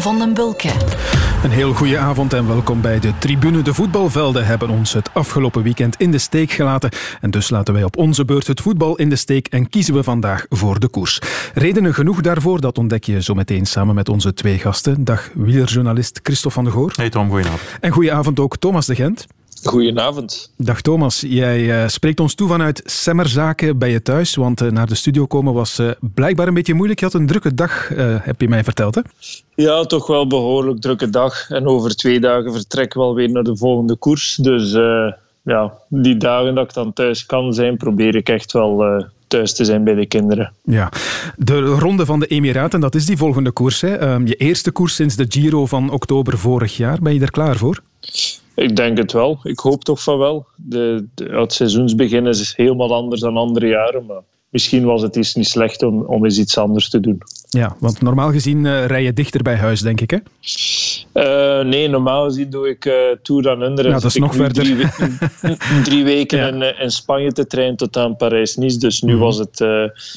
Van den Bulke. Een heel goede avond en welkom bij de tribune. De voetbalvelden hebben ons het afgelopen weekend in de steek gelaten. En dus laten wij op onze beurt het voetbal in de steek en kiezen we vandaag voor de koers. Redenen genoeg daarvoor, dat ontdek je zo meteen samen met onze twee gasten. Dag wielerjournalist Christophe van de Goor. Hey Tom, goedenavond. En goedenavond ook Thomas de Gent. Goedenavond. Dag Thomas, jij uh, spreekt ons toe vanuit Semmerzaken bij je thuis, want uh, naar de studio komen was uh, blijkbaar een beetje moeilijk. Je had een drukke dag, heb je mij verteld, hè? Ja, toch wel behoorlijk drukke dag. En over twee dagen vertrek wel weer naar de volgende koers. Dus ja, die dagen dat ik dan thuis kan zijn, probeer ik echt wel thuis te zijn bij de kinderen. Ja, de Ronde van de Emiraten, dat is die volgende koers. Hè? Um, je eerste koers sinds de Giro van oktober vorig jaar. Ben je er klaar voor? Ik denk het wel. Ik hoop toch van wel. De, het seizoensbegin is helemaal anders dan andere jaren. Maar misschien was het iets niet slecht om, om eens iets anders te doen. Ja, want normaal gezien uh, rij je dichter bij huis, denk ik, hè? Uh, nee, normaal gezien doe ik uh, Tour dan Under. Ja, dat is nog verder. Drie, drie weken ja. in, in, Spanje te trainen tot aan Parijs-Nice. Dus nu mm. was het,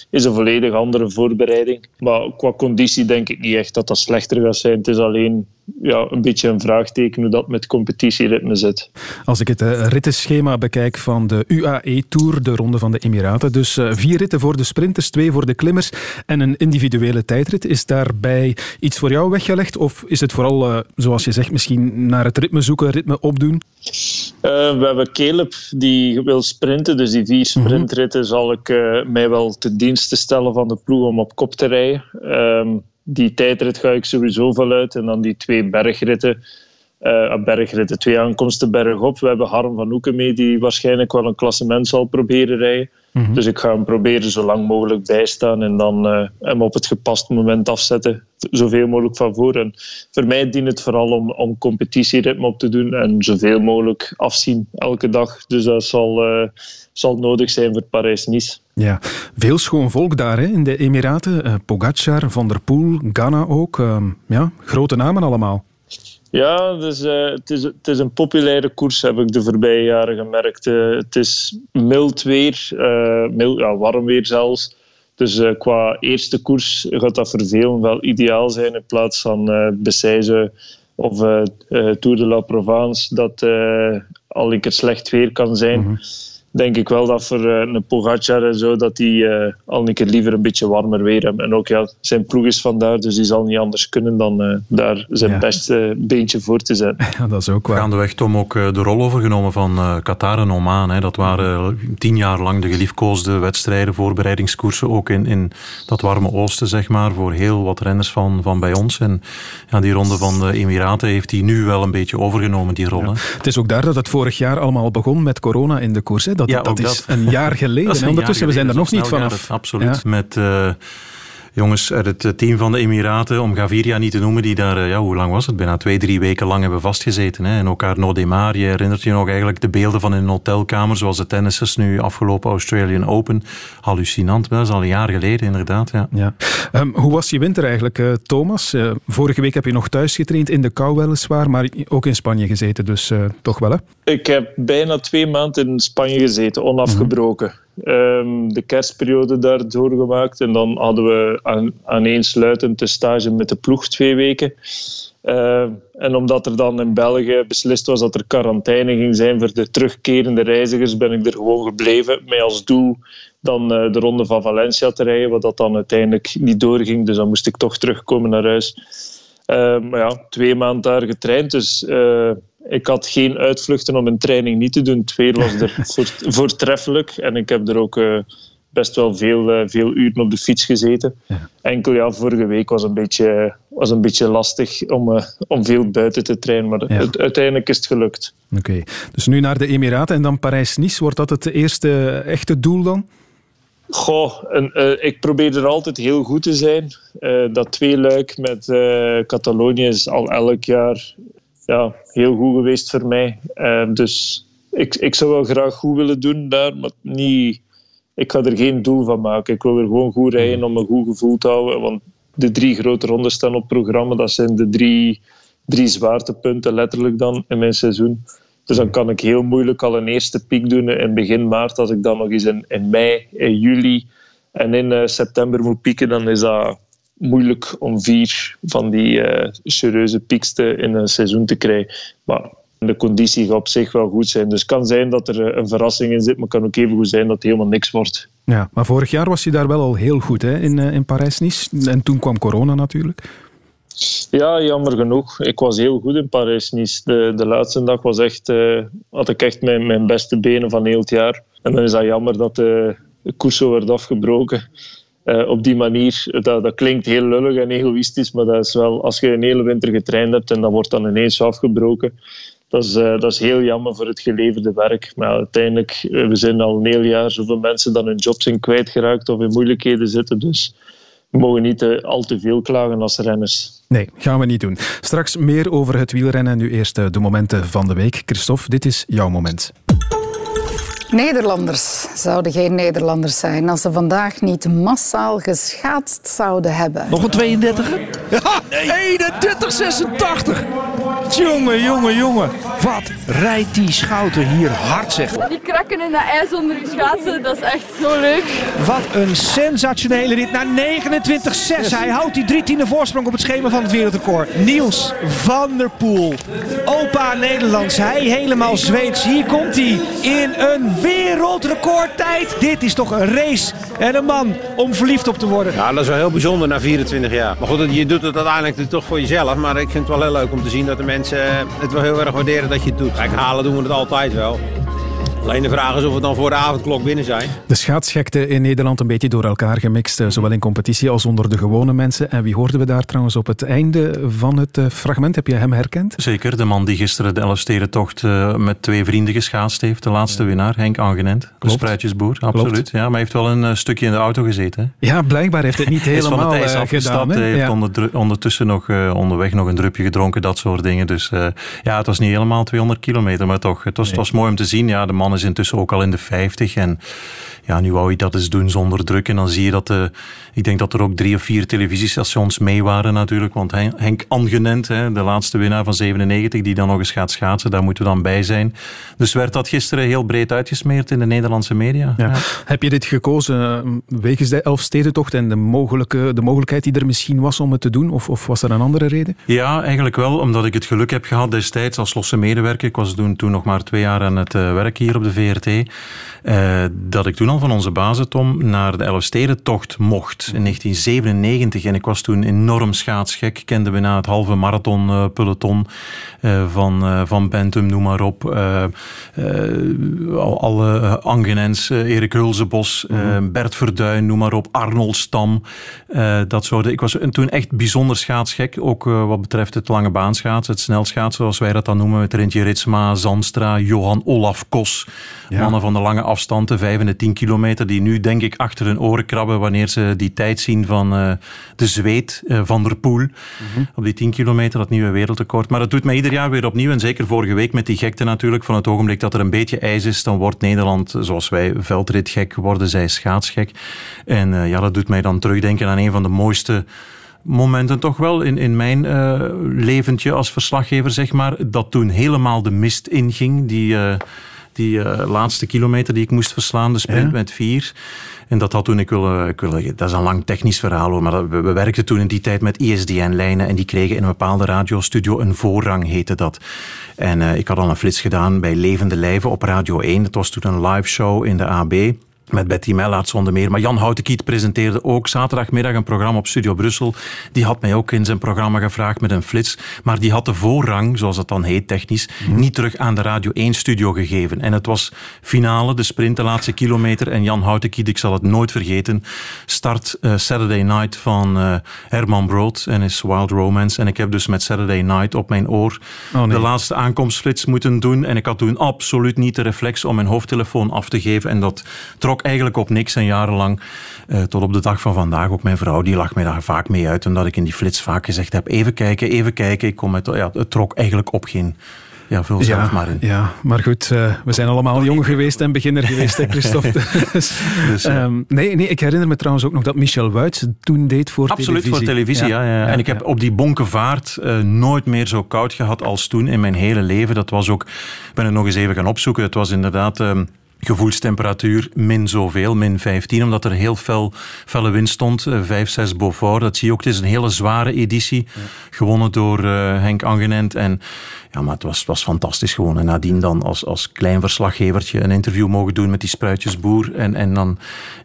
is een volledig andere voorbereiding. Maar qua conditie denk ik niet echt dat dat slechter gaat zijn. Het is alleen ja, een beetje een vraagteken hoe dat met competitieritme zit. Als ik het rittenschema bekijk van de UAE-tour, de Ronde van de Emiraten, dus vier ritten voor de sprinters, twee voor de klimmers en een individuele tijdrit. Is daarbij iets voor jou weggelegd of is het vooral, uh, zoals je zegt, misschien naar het ritme zoeken, ritme opdoen? we hebben Caleb die wil sprinten, dus die vier sprintritten zal ik mij wel te diensten stellen van de ploeg om op kop te rijden. Ehm, die tijdrit ga ik sowieso vanuit. En dan die twee bergritten. Uh, bergritten, twee aankomsten bergop. We hebben Harm van Hoeken mee, die waarschijnlijk wel een klassement zal proberen rijden. Mm -hmm. Dus ik ga hem proberen zo lang mogelijk bijstaan en dan uh, hem op het gepaste moment afzetten. Zoveel mogelijk van voor. En voor mij dient het vooral om, om competitieritme op te doen en zoveel mogelijk afzien elke dag. Dus dat zal, uh, zal nodig zijn voor Parijs-Nice. Ja, veel schoon volk daar hè, in de Emiraten. Uh, Pogacar, Van der Poel, Ghana ook. Uh, ja, grote namen allemaal. Ja, dus, het, is, het is een populaire koers, heb ik de voorbije jaren gemerkt. Uh, het is mild weer, uh, mild, ja, warm weer zelfs. Dus qua eerste koers gaat dat voor velen wel ideaal zijn in plaats van uh, of Tour de la Provence, dat al een keer slecht weer kan zijn. -hmm denk ik wel dat voor uh, een Pogacar en zo, dat die uh, al een keer liever een beetje warmer weer hebben. En ook ja, zijn ploeg is vandaar, dus die zal niet anders kunnen dan uh, daar zijn ja. beste beentje voor te zetten. Ja, dat is ook waar. Gaandeweg Tom ook de rol overgenomen van Qatar en Oman. Hè. Dat waren tien jaar lang de geliefkoosde wedstrijden, voorbereidingskoersen, ook in, in dat warme oosten, zeg maar, voor heel wat renners van, van bij ons. En ja, die ronde van de Emiraten heeft hij nu wel een beetje overgenomen, die rol. Ja. Het is ook daar dat het vorig jaar allemaal begon met corona in de koers. Hè. Dat, ja, dat is dat. een jaar geleden. Een ondertussen, jaar we zijn er nog niet vanaf. Absoluut. Met uh, jongens uit het team van de Emiraten, om Gaviria niet te noemen, die daar, uh, ja, hoe lang was het? Bijna twee, drie weken lang hebben vastgezeten. Hè? En ook Arnaud Demar, je herinnert je nog eigenlijk de beelden van in een hotelkamer, zoals de tennissers nu afgelopen Australian Open. Hallucinant, dat is al een jaar geleden inderdaad. Ja. ja. Um, hoe was je winter eigenlijk, uh, Thomas? Uh, vorige week heb je nog thuis getraind, in de kou weliswaar, maar ook in Spanje gezeten, dus toch wel hè? Ik heb bijna twee maanden in Spanje gezeten, onafgebroken. Mm -hmm. Um, de kerstperiode daar doorgemaakt. En dan hadden we aan, aaneensluitend de stage met de ploeg twee weken. Uh, en omdat er dan in België beslist was dat er quarantaine ging zijn voor de terugkerende reizigers, ben ik er gewoon gebleven. Met als doel dan uh, de ronde van Valencia te rijden, wat dat dan uiteindelijk niet doorging. Dus dan moest ik toch terugkomen naar huis. Maar ja, twee maanden daar getraind. Dus ik had geen uitvluchten om een training niet te doen. Het weer was er voortreffelijk. En ik heb er ook uh, best wel veel, uh, veel uren op de fiets gezeten. Ja. Enkel ja, vorige week was een beetje, was een beetje lastig om, uh, om veel buiten te trainen. Maar ja. het, uiteindelijk is het gelukt. Oké, okay. dus nu naar de Emiraten en dan Parijs-Nice. Wordt dat het eerste echte doel dan? Goh, en, uh, ik probeer er altijd heel goed te zijn. Uh, dat tweeluik met uh, Catalonië is al elk jaar ja, heel goed geweest voor mij. Uh, dus ik, ik zou wel graag goed willen doen daar, maar niet, ik ga er geen doel van maken. Ik wil er gewoon goed rijden om een goed gevoel te houden. Want de drie grote rondes staan op programma. Dat zijn de drie, drie zwaartepunten letterlijk dan in mijn seizoen. Dus dan kan ik heel moeilijk al een eerste piek doen in begin maart. Als ik dan nog eens in, in mei, in juli en in uh, september moet pieken, dan is dat moeilijk om vier van die uh, serieuze pieksten in een seizoen te krijgen. Maar de conditie gaat op zich wel goed zijn. Dus het kan zijn dat er eh, een verrassing in zit, maar het kan ook even goed zijn dat het helemaal niks wordt. Ja, maar vorig jaar was je daar wel al heel goed hè, in, in Parijs-Nice. En toen kwam corona natuurlijk. Ja, jammer genoeg. Ik was heel goed in Parijs-Nice. De, de laatste dag was echt, uh, had ik echt mijn, mijn beste benen van heel het jaar. En dan is dat jammer dat de, de koers zo werd afgebroken. Uh, op die manier, dat, dat klinkt heel lullig en egoïstisch, maar dat is wel, als je een hele winter getraind hebt en dat wordt dan ineens afgebroken, dat is, uh, dat is heel jammer voor het geleverde werk. Maar uiteindelijk, we zijn al een heel jaar zoveel mensen dan hun job zijn kwijtgeraakt of in moeilijkheden zitten. Dus we mogen niet al te veel klagen als renners. Nee, gaan we niet doen. Straks meer over het wielrennen. Nu eerst de momenten van de week. Christophe, dit is jouw moment. Nederlanders zouden geen Nederlanders zijn als ze vandaag niet massaal geschaatst zouden hebben. Nog een 32? Ja, nee. 31-86. Jongen, jongen, jongen. Wat rijdt die schouter hier hard, zeg. Die krakken in dat ijs onder je schaatsen, dat is echt zo leuk. Wat een sensationele rit naar 29-6. Hij houdt die drie tiende voorsprong op het schema van het wereldrecord. Niels van der Poel. Opa Nederlands. Hij helemaal Zweeds. Hier komt hij in een wereldrecordtijd. Dit is toch een race en een man om verliefd op te worden. Ja, dat is wel heel bijzonder na 24 jaar. Maar goed, je doet het uiteindelijk toch voor jezelf. Maar ik vind het wel heel leuk om te zien dat de mensen het wel heel erg waarderen dat je het doet. Kijk, halen doen we het altijd wel. Alleen de vraag is of we dan voor de avondklok binnen zijn. De schaatsgekte in Nederland een beetje door elkaar gemixt, eh, zowel in competitie als onder de gewone mensen. En wie hoorden we daar trouwens op het einde van het eh, fragment? Heb je hem herkend? Zeker, de man die gisteren de Elfstedentocht uh, met twee vrienden geschaatst heeft. De laatste winnaar, Henk Angenent, de spruitjesboer. Absoluut. Ja, maar hij heeft wel een stukje in de auto gezeten. Ja, blijkbaar heeft het niet helemaal van het ijs afgestapt. Hij heeft ja. ondertussen nog onderweg nog een drupje gedronken, dat soort dingen. Dus ja, het was niet helemaal 200 kilometer, maar toch. Het was, het was mooi om te zien. Ja, de man is intussen ook al in de 50 en ja, nu wou je dat eens doen zonder druk. En dan zie je dat, de, ik denk dat er ook drie of vier televisiestations mee waren natuurlijk. Want Henk Angenent, de laatste winnaar van 97, die dan nog eens gaat schaatsen, daar moeten we dan bij zijn. Dus werd dat gisteren heel breed uitgesmeerd in de Nederlandse media. Ja. Heb je dit gekozen eh, wegens de Elfstedentocht en de, mogelijke, de mogelijkheid die er misschien was om het te doen? Of, of was er een andere reden? Ja, eigenlijk wel, omdat ik het geluk heb gehad destijds als losse medewerker. Ik was toen, toen nog maar twee jaar aan het uh, werk hier op de VRT. Uh, dat ik toen van onze bazen, Tom, naar de Elfstedentocht mocht in 1997. En ik was toen enorm schaatsgek. Kende bijna het halve marathonpeloton uh, van, uh, van Bentum, noem maar op. alle Angenens, Erik Hulzebos, mm Bert Verduin, noem maar op. Arnold Stam. dat soort. Ik was toen echt bijzonder schaatsgek. Ook wat betreft het lange baanschaatsen, het snelschaatsen, zoals wij dat dan noemen. Met Rintje Ritsma, Zandstra, Johan Olaf Kos. Mannen van de lange afstand, de 5 en de 10 kilometer, die nu denk ik achter hun oren krabben wanneer ze die tijd zien van uh, de zweet uh, van der Poel. Mhm. Op die 10 kilometer, dat nieuwe wereldrecord. Maar dat doet mij ieder jaar weer opnieuw. En zeker vorige week met die gekte natuurlijk. Van het ogenblik dat er een beetje ijs is, dan wordt Nederland, zoals wij, veldritgek, worden zij schaatsgek. En uh, ja, dat doet mij dan terugdenken aan een van de mooiste momenten toch wel in, in mijn uh, leventje als verslaggever, zeg maar, dat toen helemaal de mist inging. Die, uh, die uh, laatste kilometer die ik moest verslaan, de sprint met vier. En dat had toen, ik wil, ik dat is een lang technisch verhaal hoor, maar we, we werkten toen in die tijd met ISDN-lijnen en die kregen in een bepaalde radiostudio een voorrang, heette dat. En uh, ik had al een flits gedaan bij Levende Lijven op Radio 1. Dat was toen een live show in de AB met Betty Mellaert zonder meer. Maar Jan Houtenkiet presenteerde ook zaterdagmiddag een programma op Studio Brussel. Die had mij ook in zijn programma gevraagd met een flits. Maar die had de voorrang, zoals het dan heet technisch, mhm. niet terug aan de Radio 1-studio gegeven. En het was finale, de sprint, de laatste kilometer. En Jan Houtenkiet, ik zal het nooit vergeten, start uh, Saturday Night van uh, Herman Brood en his Wild Romance. En ik heb dus met Saturday Night op mijn oor oh, nee. de laatste aankomstflits moeten doen. En ik had toen absoluut niet de reflex om mijn hoofdtelefoon af te geven. En dat trok eigenlijk op niks en jarenlang. Uh, tot op de dag van vandaag. Ook mijn vrouw die lag mij daar vaak mee uit. Omdat ik in die flits vaak gezegd heb: even kijken, even kijken. Ik kom met, ja, het trok eigenlijk op geen. Ja, vul zelf maar in. Ja, maar goed, uh, we zijn allemaal jong geweest en beginner geweest, hè, Christophe. dus, dus um, nee, nee, ik herinner me trouwens ook nog dat Michel Wuits toen deed voor Absoluut, televisie. voor televisie, ja. ja, ja. En ik heb op die bonkenvaart uh, nooit meer zo koud gehad als toen in mijn hele leven. Dat was ook, ik ben het nog eens even gaan opzoeken, het was inderdaad... Um, gevoelstemperatuur min zoveel, min 15, omdat er heel fel, felle wind stond. 5, 6 Beaufort, dat zie je ook. Het is een hele zware editie, gewonnen door Henk Angenent. En ja, maar het was, was fantastisch gewoon. En nadien dan als, als klein verslaggevertje een interview mogen doen met die spruitjesboer. En, en dan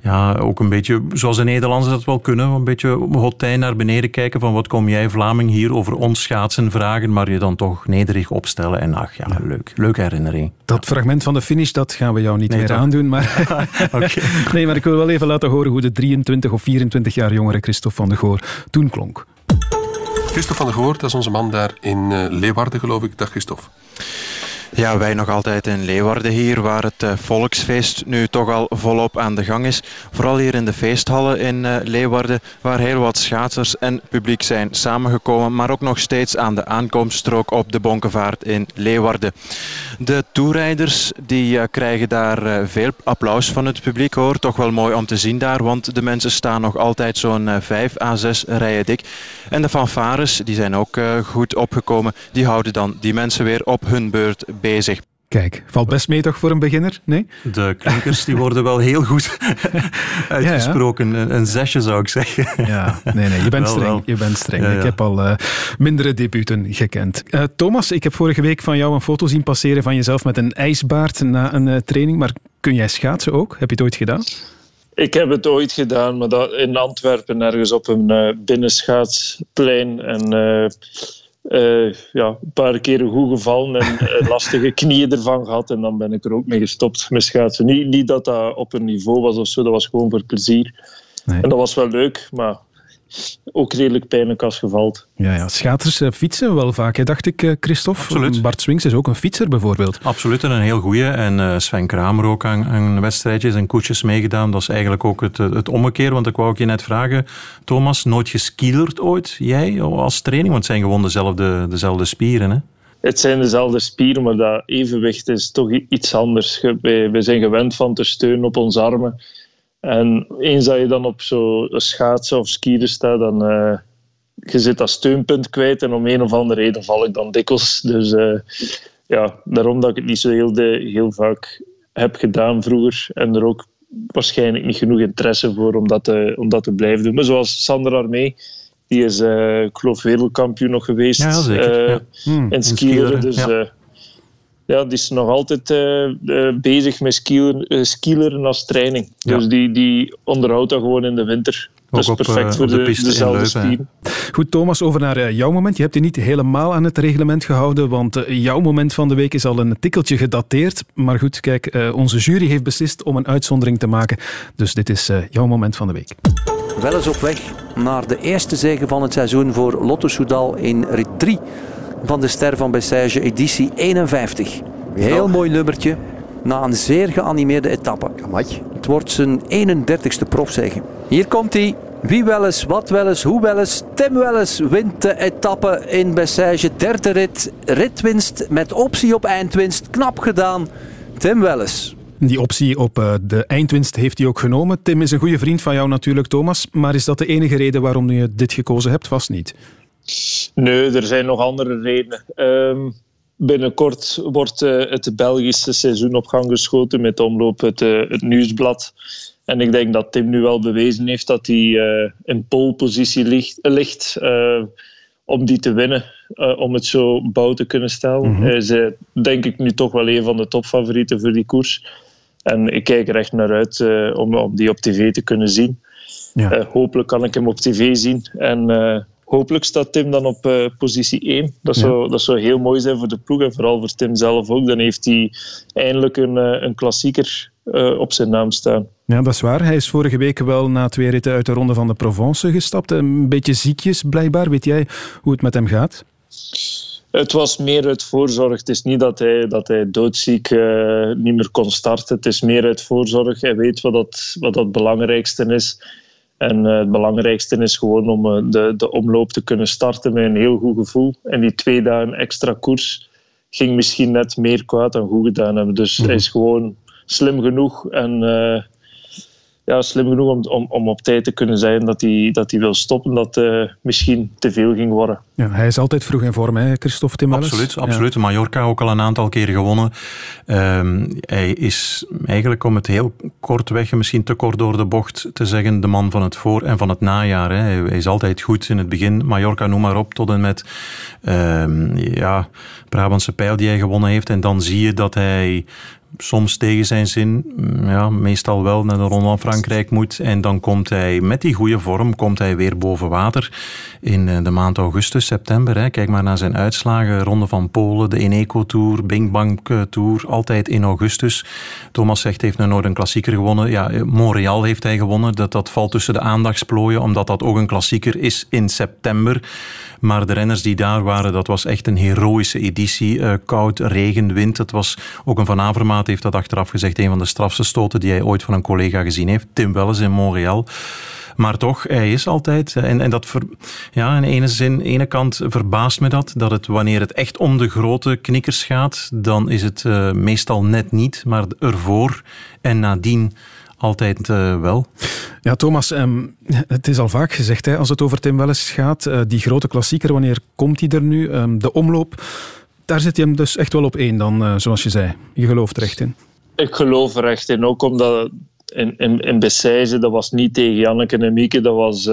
ja, ook een beetje, zoals de Nederlanders dat wel kunnen, een beetje hotijn naar beneden kijken van wat kom jij Vlaming hier over ons schaatsen vragen, maar je dan toch nederig opstellen. En ach ja, leuk. Leuke herinnering. Dat fragment van de finish, dat gaan we jou niet meer aandoen. Maar nee, maar ik wil wel even laten horen hoe de 23 of 24 jaar jongere Christophe van de Goor toen klonk. Christophe van der Goor, dat is onze man daar in uh, Leeuwarden, geloof ik. Dag Christophe. Ja, wij nog altijd in Leeuwarden hier, waar het uh, volksfeest nu toch al volop aan de gang is. Vooral hier in de feesthallen in uh, Leeuwarden, waar heel wat schaatsers en publiek zijn samengekomen, maar ook nog steeds aan de aankomststrook op de Bonkenvaart in Leeuwarden. De toerijders die uh, krijgen daar veel applaus van het publiek hoor. Toch wel mooi om te zien daar, want de mensen staan nog altijd zo'n 5 à 6 rijen dik. En de fanfares, die zijn ook goed opgekomen, die houden dan die mensen weer op hun beurt bezig. Kijk, valt best mee toch voor een beginner? Nee? De klinkers die worden wel heel goed uitgesproken. Ja, Een zesje zou ik zeggen. Ja, nee, nee, je bent streng. Je bent streng. Ik heb al uh, mindere debuten gekend. Uh, Thomas, ik heb vorige week van jou een foto zien passeren van jezelf met een ijsbaard na een uh, training. Maar kun jij schaatsen ook? Heb je het ooit gedaan? Ik heb het ooit gedaan, maar dat in Antwerpen ergens op een binnenschaatsplein. En uh, ja, een paar keren goed gevallen en uh, lastige knieën ervan gehad. En dan ben ik er ook mee gestopt met schaatsen. Niet, niet dat dat op een niveau was of zo, dat was gewoon voor plezier. Nee. En dat was wel leuk, maar ook redelijk pijnlijk als gevalt. Ja, ja. Schaters uh, fietsen wel vaak, hè, dacht ik, uh, Christophe. Absoluut. Bart Swings is ook een fietser bijvoorbeeld. Absoluut, en een heel goeie. En uh, Sven Kramer ook aan, aan wedstrijdjes en koetsjes meegedaan. Dat is eigenlijk ook het, het ommekeer, want ik wou ook je net vragen, Thomas, nooit geskielerd ooit, jij, als training? Want het zijn gewoon dezelfde, dezelfde spieren, hè? Het zijn dezelfde spieren, maar dat evenwicht is toch iets anders. We zijn gewend van te steunen op onze armen. En eens dat je dan op zo'n schaatsen of skiën staat, dan uh, je zit dat steunpunt kwijt en om een of andere reden val ik dan dikwijls. Dus uh, ja, daarom dat ik het niet zo heel, de, heel vaak heb gedaan vroeger en er ook waarschijnlijk niet genoeg interesse voor om dat te, om dat te blijven doen. Maar zoals Sander Armee, die is, uh, ik geloof, wereldkampioen nog geweest ja, zeker. Ja. Hmm, in skiën. Dus ja ja, die is nog altijd uh, bezig met skileren, uh, als training. Ja. Dus die, die onderhoudt dat gewoon in de winter. Ook dat is perfect voor de, de dezelfde spieren. Goed, Thomas, over naar jouw moment. Je hebt je niet helemaal aan het reglement gehouden, want jouw moment van de week is al een tikkeltje gedateerd. Maar goed, kijk, onze jury heeft beslist om een uitzondering te maken. Dus dit is jouw moment van de week. Wel eens op weg naar de eerste zege van het seizoen voor Lotto Soudal in rit 3 van de Ster van Bessage, editie 51. Heel mooi nummertje, na een zeer geanimeerde etappe. Het wordt zijn 31ste profzege. Hier komt hij. Wie wel eens, wat wel eens, hoe wel eens. Tim Welles wint de etappe in Bessage. Derde rit, ritwinst met optie op eindwinst. Knap gedaan. Tim Welles. Die optie op eh, de eindwinst heeft hij ook genomen. Tim is een goede vriend van jou natuurlijk, Thomas. Maar is dat de enige reden waarom je dit gekozen hebt? Vast niet. Nee, er zijn nog andere redenen. Um, binnenkort wordt uh, het Belgische seizoen op gang geschoten met omloop het, uh, het nieuwsblad. En ik denk dat Tim nu wel bewezen heeft dat hij uh, in polepositie ligt, ligt om die te winnen. om het zo bouw te kunnen stellen. Mm Hij is denk ik nu toch wel een van de topfavorieten voor die koers. En ik kijk er echt naar uit om, om die op tv te kunnen zien. Ja. hopelijk kan ik hem op tv zien. En hopelijk staat Tim dan op uh, positie 1. Dat zou, dat zou heel mooi zijn voor de ploeg en vooral voor Tim zelf ook. Dan heeft hij eindelijk een, uh, een klassieker uh, op zijn naam staan. Ja, dat is waar. Hij is vorige week wel na twee ritten uit de Ronde van de Provence gestapt. Een beetje ziekjes blijkbaar. Weet jij hoe het met hem gaat? Het was meer uit voorzorg. Het is niet dat hij, dat hij doodziek uh, niet meer kon starten. Het is meer uit voorzorg. Hij weet wat dat, wat dat belangrijkste is. En uh, het belangrijkste is gewoon om uh, de, de omloop te kunnen starten met een heel goed gevoel. En die twee dagen extra koers ging misschien net meer kwaad dan goed gedaan hebben. Dus mm -hmm. hij is gewoon slim genoeg en uh, ja, slim genoeg om, om, om op tijd te kunnen zijn dat hij, dat hij wil stoppen, dat uh, misschien te veel ging worden. Ja, hij is altijd vroeg in vorm, hè, Christophe Timmermans? Absoluut, absoluut. Ja. Mallorca ook al een aantal keer gewonnen. Um, hij is eigenlijk, om het heel kort weg, misschien te kort door de bocht te zeggen, de man van het voor- en van het najaar. Hè. Hij is altijd goed in het begin. Mallorca, noem maar op, tot en met um, ja, Brabantse pijl die hij gewonnen heeft. En dan zie je dat hij soms tegen zijn zin, mm, ja, meestal wel naar de Ronde van Frankrijk moet. En dan komt hij met die goede vorm komt hij weer boven water in eh, de maand augustus, september. Hè. Kijk maar naar zijn uitslagen. Ronde van Polen, de Eneco Tour, Bing Bang eh, Tour, altijd in augustus. Thomas zegt, heeft nog nooit een klassieker gewonnen. Ja, eh, Montreal heeft hij gewonnen. Dat, dat valt tussen de aandachtsplooien, omdat dat ook een klassieker is in september. Maar de renners die daar waren, dat was echt een heroïsche editie. Uh, koud, regen, wind. Het was ook een Van Avermaat heeft dat achteraf gezegd. Een van de strafste stoten die hij ooit van een collega gezien heeft. Tim Welles in Montreal. Maar toch, hij is altijd. En, en dat ja, in ene zin, ene kant verbaast me dat. Dat het wanneer het echt om de grote knikkers gaat, dan is het uh, meestal net niet. Maar ervoor en nadien altijd uh, wel. Ja, Thomas, um, het is al vaak gezegd hè, als het over Tim Welles gaat. Die grote klassieker, wanneer komt hij er nu? Um, de omloop, daar zit je hem dus echt wel op één dan, uh, zoals je zei. Je gelooft er echt in. Ik geloof er echt in, ook omdat in, in, in dat was niet tegen Janneke en Mieke, dat was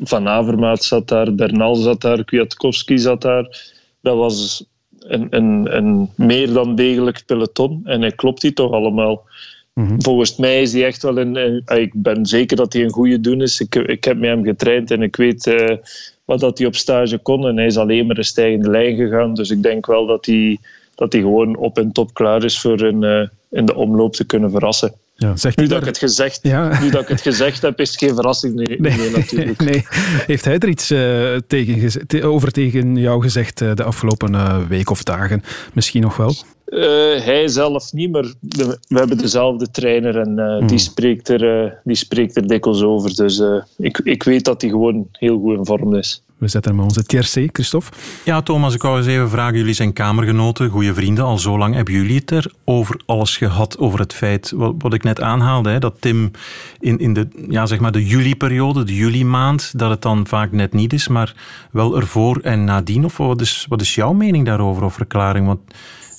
Van Avermaat zat daar, Bernal zat daar, Kwiatkowski zat daar. Dat was een, een, een meer dan degelijk peloton en hij klopt die toch allemaal. Mm-hmm. Volgens mij is hij echt wel een. Ik ben zeker dat hij een goede doen is. Ik, ik heb met hem getraind en ik weet uh, wat dat hij op stage kon. En hij is alleen maar een stijgende lijn gegaan. Dus ik denk wel dat hij, dat hij gewoon op en top klaar is voor een, uh, in de omloop te kunnen verrassen. Ja, zegt nu, daar... dat ik het gezegd, ja. nu dat ik het gezegd heb, is het geen verrassing nee, nee, natuurlijk. Nee. Heeft hij er iets uh, tegen, over tegen jou gezegd uh, de afgelopen week of dagen? Misschien nog wel? Hij zelf niet, maar we hebben dezelfde trainer en mm. die, spreekt er, die spreekt er dikwijls over. Dus ik, ik weet dat hij gewoon heel goed in vorm is. We zetten hem onze tiercé, Christophe. Ja, Thomas, ik wou eens even vragen. Jullie zijn kamergenoten, goede vrienden, al zo lang. Hebben jullie het er over alles gehad, over het feit, wat, wat ik net aanhaalde, hè, dat Tim in, in de, ja, zeg maar de juli-periode, de juli-maand, dat het dan vaak net niet is, maar wel ervoor en nadien? Of wat is, wat is jouw mening daarover, of verklaring? Want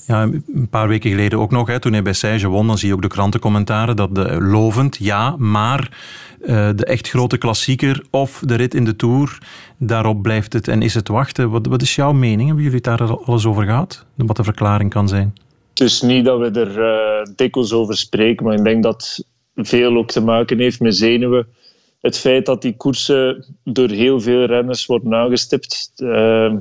ja, een paar weken geleden ook nog, hè, toen hij bij Sage won, dan zie je ook de krantencommentaren dat de, lovend, ja, maar uh, de echt grote klassieker of de rit in de Tour, daarop blijft het en is het wachten. Wat, wat is jouw mening? Hebben jullie daar alles over gehad? Wat de verklaring kan zijn? Het is niet dat we er uh, dikwijls over spreken, maar ik denk dat veel ook te maken heeft met zenuwen. Het feit dat die koersen door heel veel renners worden aangestipt. Uh,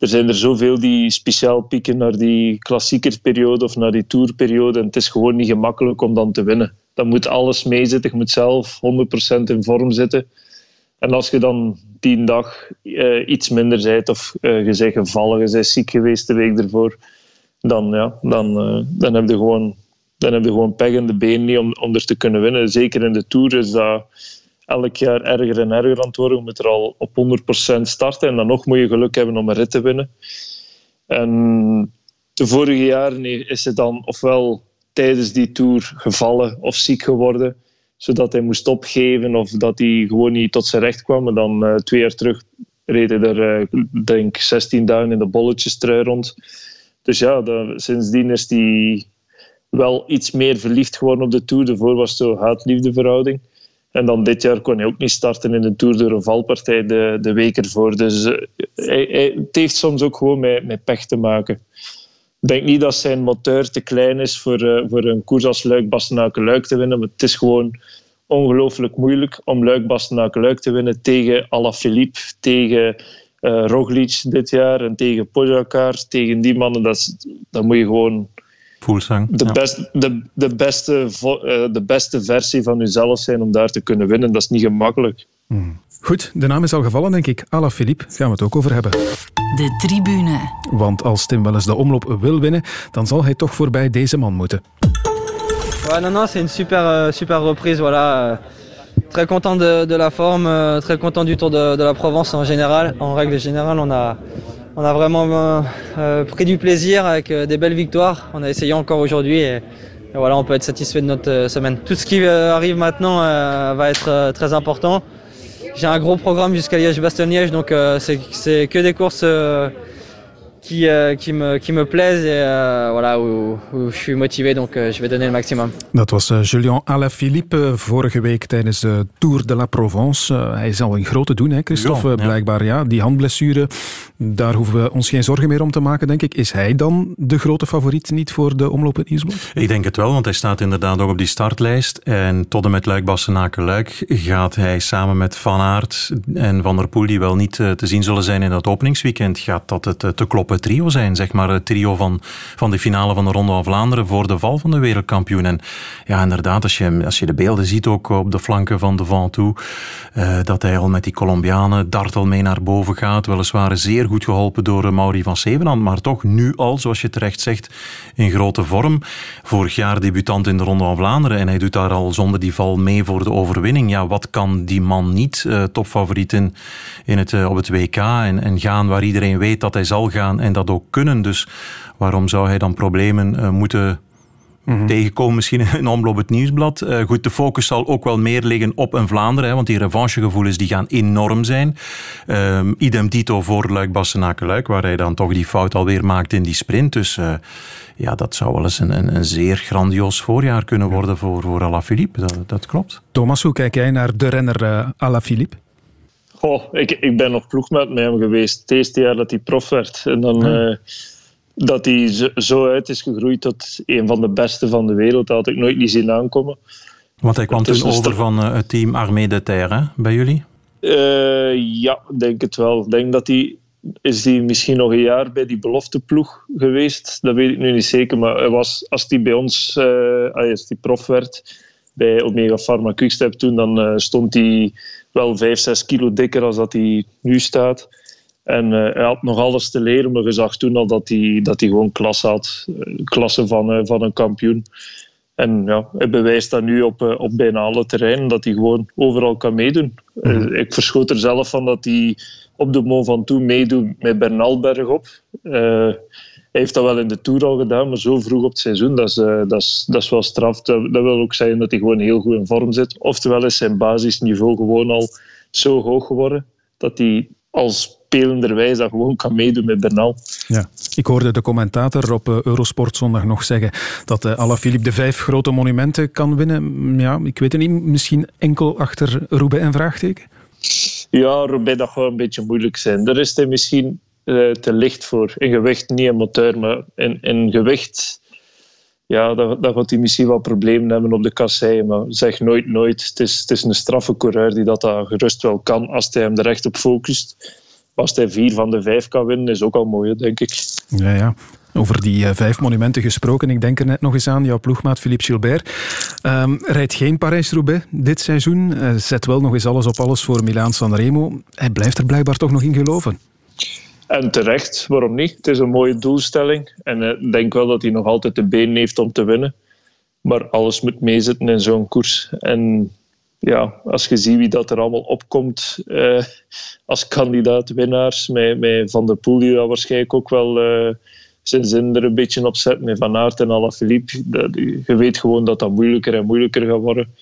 er zijn er zoveel die speciaal pieken naar die klassiekerperiode of naar die tourperiode. En het is gewoon niet gemakkelijk om dan te winnen. Dan moet alles meezitten. Je moet zelf 100% in vorm zitten. En als je dan die dag uh, iets minder bent of uh, je bent gevallen, je bent ziek geweest de week ervoor, dan, ja, dan, uh, dan heb je gewoon dan heb je gewoon pech in de benen niet om, om er te kunnen winnen. Zeker in de Tour is dat elk jaar erger en erger aan het worden. Je moet er al op 100% starten en dan nog moet je geluk hebben om een rit te winnen. En de vorige jaren is hij dan ofwel tijdens die tour gevallen of ziek geworden, zodat hij moest opgeven of dat hij gewoon niet tot zijn recht kwam. En dan uh, twee jaar terug reed hij er, uh, denk 16 dagen in de bolletjestrui rond. Dus ja, sindsdien is hij wel iets meer verliefd geworden op de Tour. Daarvoor was het zo haat-liefde verhouding. En dan dit jaar kon hij ook niet starten in de Tour door een valpartij de, de week ervoor. Dus uh, hij, het heeft soms ook gewoon met, met pech te maken. Ik denk niet dat zijn moteur te klein is voor, uh, voor een koers als Luik Bastenaken Luik te winnen. Het is gewoon ongelooflijk moeilijk om Luik Bastenaken Luik te winnen tegen Alaphilippe, tegen uh, Roglic dit jaar en tegen Pogacar. Tegen die mannen, dat, dat moet je gewoon Voelsang. De, ja. best, de, de, beste, uh, de beste versie van jezelf zijn om daar te kunnen winnen. Dat is niet gemakkelijk. Hmm. Goed, de naam is al gevallen, denk ik. Ala Philippe, gaan we het ook over hebben. De tribune. Want als Tim wel eens de omloop wil winnen, dan zal hij toch voorbij deze man moeten. Ouais, non, non, c'est une super, euh, super reprise. Voilà. Très content de, de la forme, euh, très content du Tour de, de, la Provence en général. En règle générale, on a, on a vraiment euh, pris du plaisir avec euh, des belles victoires. On a essayé encore aujourd'hui et, voilà, on peut être satisfait de notre semaine. Tout ce qui arrive maintenant va être très important. J'ai un gros programme jusqu'à Liège-Bastogne-Liège, donc c'est que des courses qui, uh, qui, me, qui me plaisent et uh, voilà, où, où, je suis motivé, donc uh, je vais donner le maximum. Dat was uh, Julien Alaphilippe vorige week tijdens de Tour de la Provence. Hij zal een grote doen, hè, Christophe, ja, ja. blijkbaar. Ja, die handblessure, daar hoeven we ons geen zorgen meer om te maken, denk ik. Is hij dan de grote favoriet niet voor de omloop in? Ik denk het wel, want hij staat inderdaad ook op die startlijst. En tot en met Luik-Bassenaken-Luik gaat hij samen met Van Aert en Van der Poel, die wel niet te zien zullen zijn in dat openingsweekend, gaat dat het te kloppen trio zijn. Zeg maar het trio van, van de finale van de Ronde van Vlaanderen voor de val van de wereldkampioen. En ja, inderdaad, als je, als je de beelden ziet ook op de flanken van de Ventoux, uh, dat hij al met die Colombianen dartel mee naar boven gaat. Weliswaar zeer goed geholpen door Mauri van Zevenand, maar toch nu al, zoals je terecht zegt, in grote vorm. Vorig jaar debutant in de Ronde van Vlaanderen en hij doet daar al zonder die val mee voor de overwinning. Ja, wat kan die man niet uh, topfavoriet in, in het, op het WK en, en gaan waar iedereen weet dat hij zal gaan en dat ook kunnen. Dus waarom zou hij dan problemen uh, moeten mm-hmm. tegenkomen misschien in omloop het nieuwsblad? Uh, goed, de focus zal ook wel meer liggen op een Vlaanderen, hè, want die revanchegevoelens die gaan enorm zijn. Um, idem dito voor Luik-Bassenaken-Luik, waar hij dan toch die fout alweer maakt in die sprint. Dus uh, ja, dat zou wel eens een, een, een, zeer grandioos voorjaar kunnen worden voor, voor Alaphilippe. Dat, dat klopt. Thomas, hoe kijk jij naar de renner uh, Alaphilippe? Oh, ik, ik ben nog ploegmaat met hem geweest. Het eerste jaar dat hij prof werd. En dan uh, dat hij zo, uit is gegroeid tot een van de beste van de wereld. Dat had ik nooit niet zien aankomen. Want hij kwam toen over van uh, het team Armée de Terre, bij jullie? Uh, ja, denk het wel. Ik denk dat hij... Is hij misschien nog een jaar bij die belofteploeg geweest? Dat weet ik nu niet zeker. Maar hij was, als hij bij ons als hij prof werd bij Omega Pharma Quickstep toen, dan stond hij wel 5, 6 kilo dikker als dat hij nu staat. En uh, hij had nog alles te leren, maar je zag toen al dat hij, dat hij gewoon klasse had. Klasse van, uh, van een kampioen. En ja, hij bewijst dat nu op, uh, op bijna alle terreinen, dat hij gewoon overal kan meedoen. Mm-hmm. ik verschoot er zelf van dat hij op de Mont Ventoux meedoet met Bernal bergop. Hij heeft dat wel in de Tour al gedaan, maar zo vroeg op het seizoen, dat is, uh, dat is, dat is wel straf. Dat, dat, wil ook zeggen dat hij gewoon heel goed in vorm zit. Oftewel is zijn basisniveau gewoon al zo hoog geworden, dat hij als spelenderwijs dat gewoon kan meedoen met Bernal. Ja, ik hoorde de commentator op uh, Eurosport zondag nog zeggen dat uh, Alaphilippe de vijf grote monumenten kan winnen. Ja, ik weet het niet, misschien enkel achter Roubaix en vraagteken? Ja, Roubaix dat gaat een beetje moeilijk zijn. Daar is hij misschien uh, te licht voor. In gewicht niet een moteur, maar in, in gewicht... Ja, dan, gaat hij misschien wel problemen hebben op de kasseien. Maar zeg nooit nooit. Het is, het is een straffe coureur die dat, gerust wel kan als hij hem er echt op focust. Als hij vier van de vijf kan winnen, is ook al mooi, denk ik. Ja, ja. Over die uh, vijf monumenten gesproken. Ik denk er net nog eens aan, jouw ploegmaat Philippe Gilbert. Um, rijdt geen Parijs-Roubaix dit seizoen. Uh, zet wel nog eens alles op alles voor Milaan-San Remo. Hij blijft er blijkbaar toch nog in geloven. En terecht, waarom niet? Het is een mooie doelstelling. En ik uh, denk wel dat hij nog altijd de benen heeft om te winnen. Maar alles moet meezitten in zo'n koers. En ja, als je ziet wie dat er allemaal opkomt uh, als kandidaat-winnaars, met, met Van der Poel, die dat waarschijnlijk ook wel uh, zijn zin er een beetje op zet, met Van Aert en Alaphilippe. Je weet gewoon dat dat moeilijker en moeilijker gaat worden.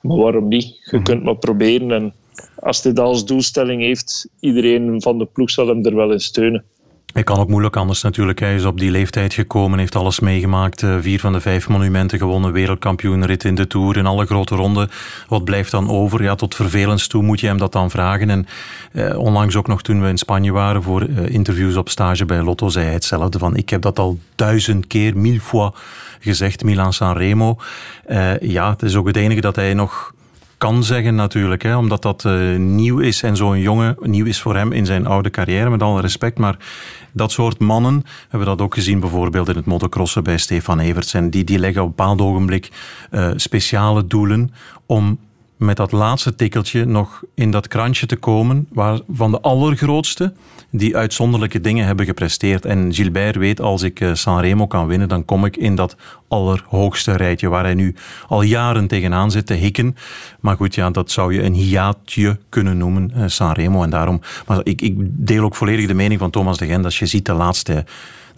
Maar waarom niet? Je kunt maar proberen. En als dit als doelstelling heeft, iedereen van de ploeg zal hem er wel in steunen. Hij kan ook moeilijk anders natuurlijk. Hij is op die leeftijd gekomen, heeft alles meegemaakt. Vier van de vijf monumenten gewonnen, wereldkampioen, rit in de Tour, in alle grote ronden. Wat blijft dan over? Ja, tot vervelens toe moet je hem dat dan vragen. En eh, onlangs ook nog toen we in Spanje waren voor eh, interviews op stage bij Lotto, zei hij hetzelfde van ik heb dat al duizend keer, mille fois gezegd, Milan Sanremo. Uh, ja, het is ook het enige dat hij nog kan zeggen natuurlijk, hè, omdat dat uh, nieuw is en zo'n jongen nieuw is voor hem in zijn oude carrière, met alle respect. Maar dat soort mannen hebben dat ook gezien bijvoorbeeld in het motocrossen bij Stefan Everts. En die, die leggen op een bepaald ogenblik uh, speciale doelen om met dat laatste tikkeltje nog in dat krantje te komen waar, van de allergrootste die uitzonderlijke dingen hebben gepresteerd. En Gilbert weet, als ik uh, Sanremo kan winnen, dan kom ik in dat allerhoogste rijtje waar hij nu al jaren tegenaan zit te hikken. Maar goed, ja, dat zou je een hiaatje kunnen noemen, uh, Sanremo. En daarom, maar ik, ik deel ook volledig de mening van Thomas de Gent. Als je ziet de laatste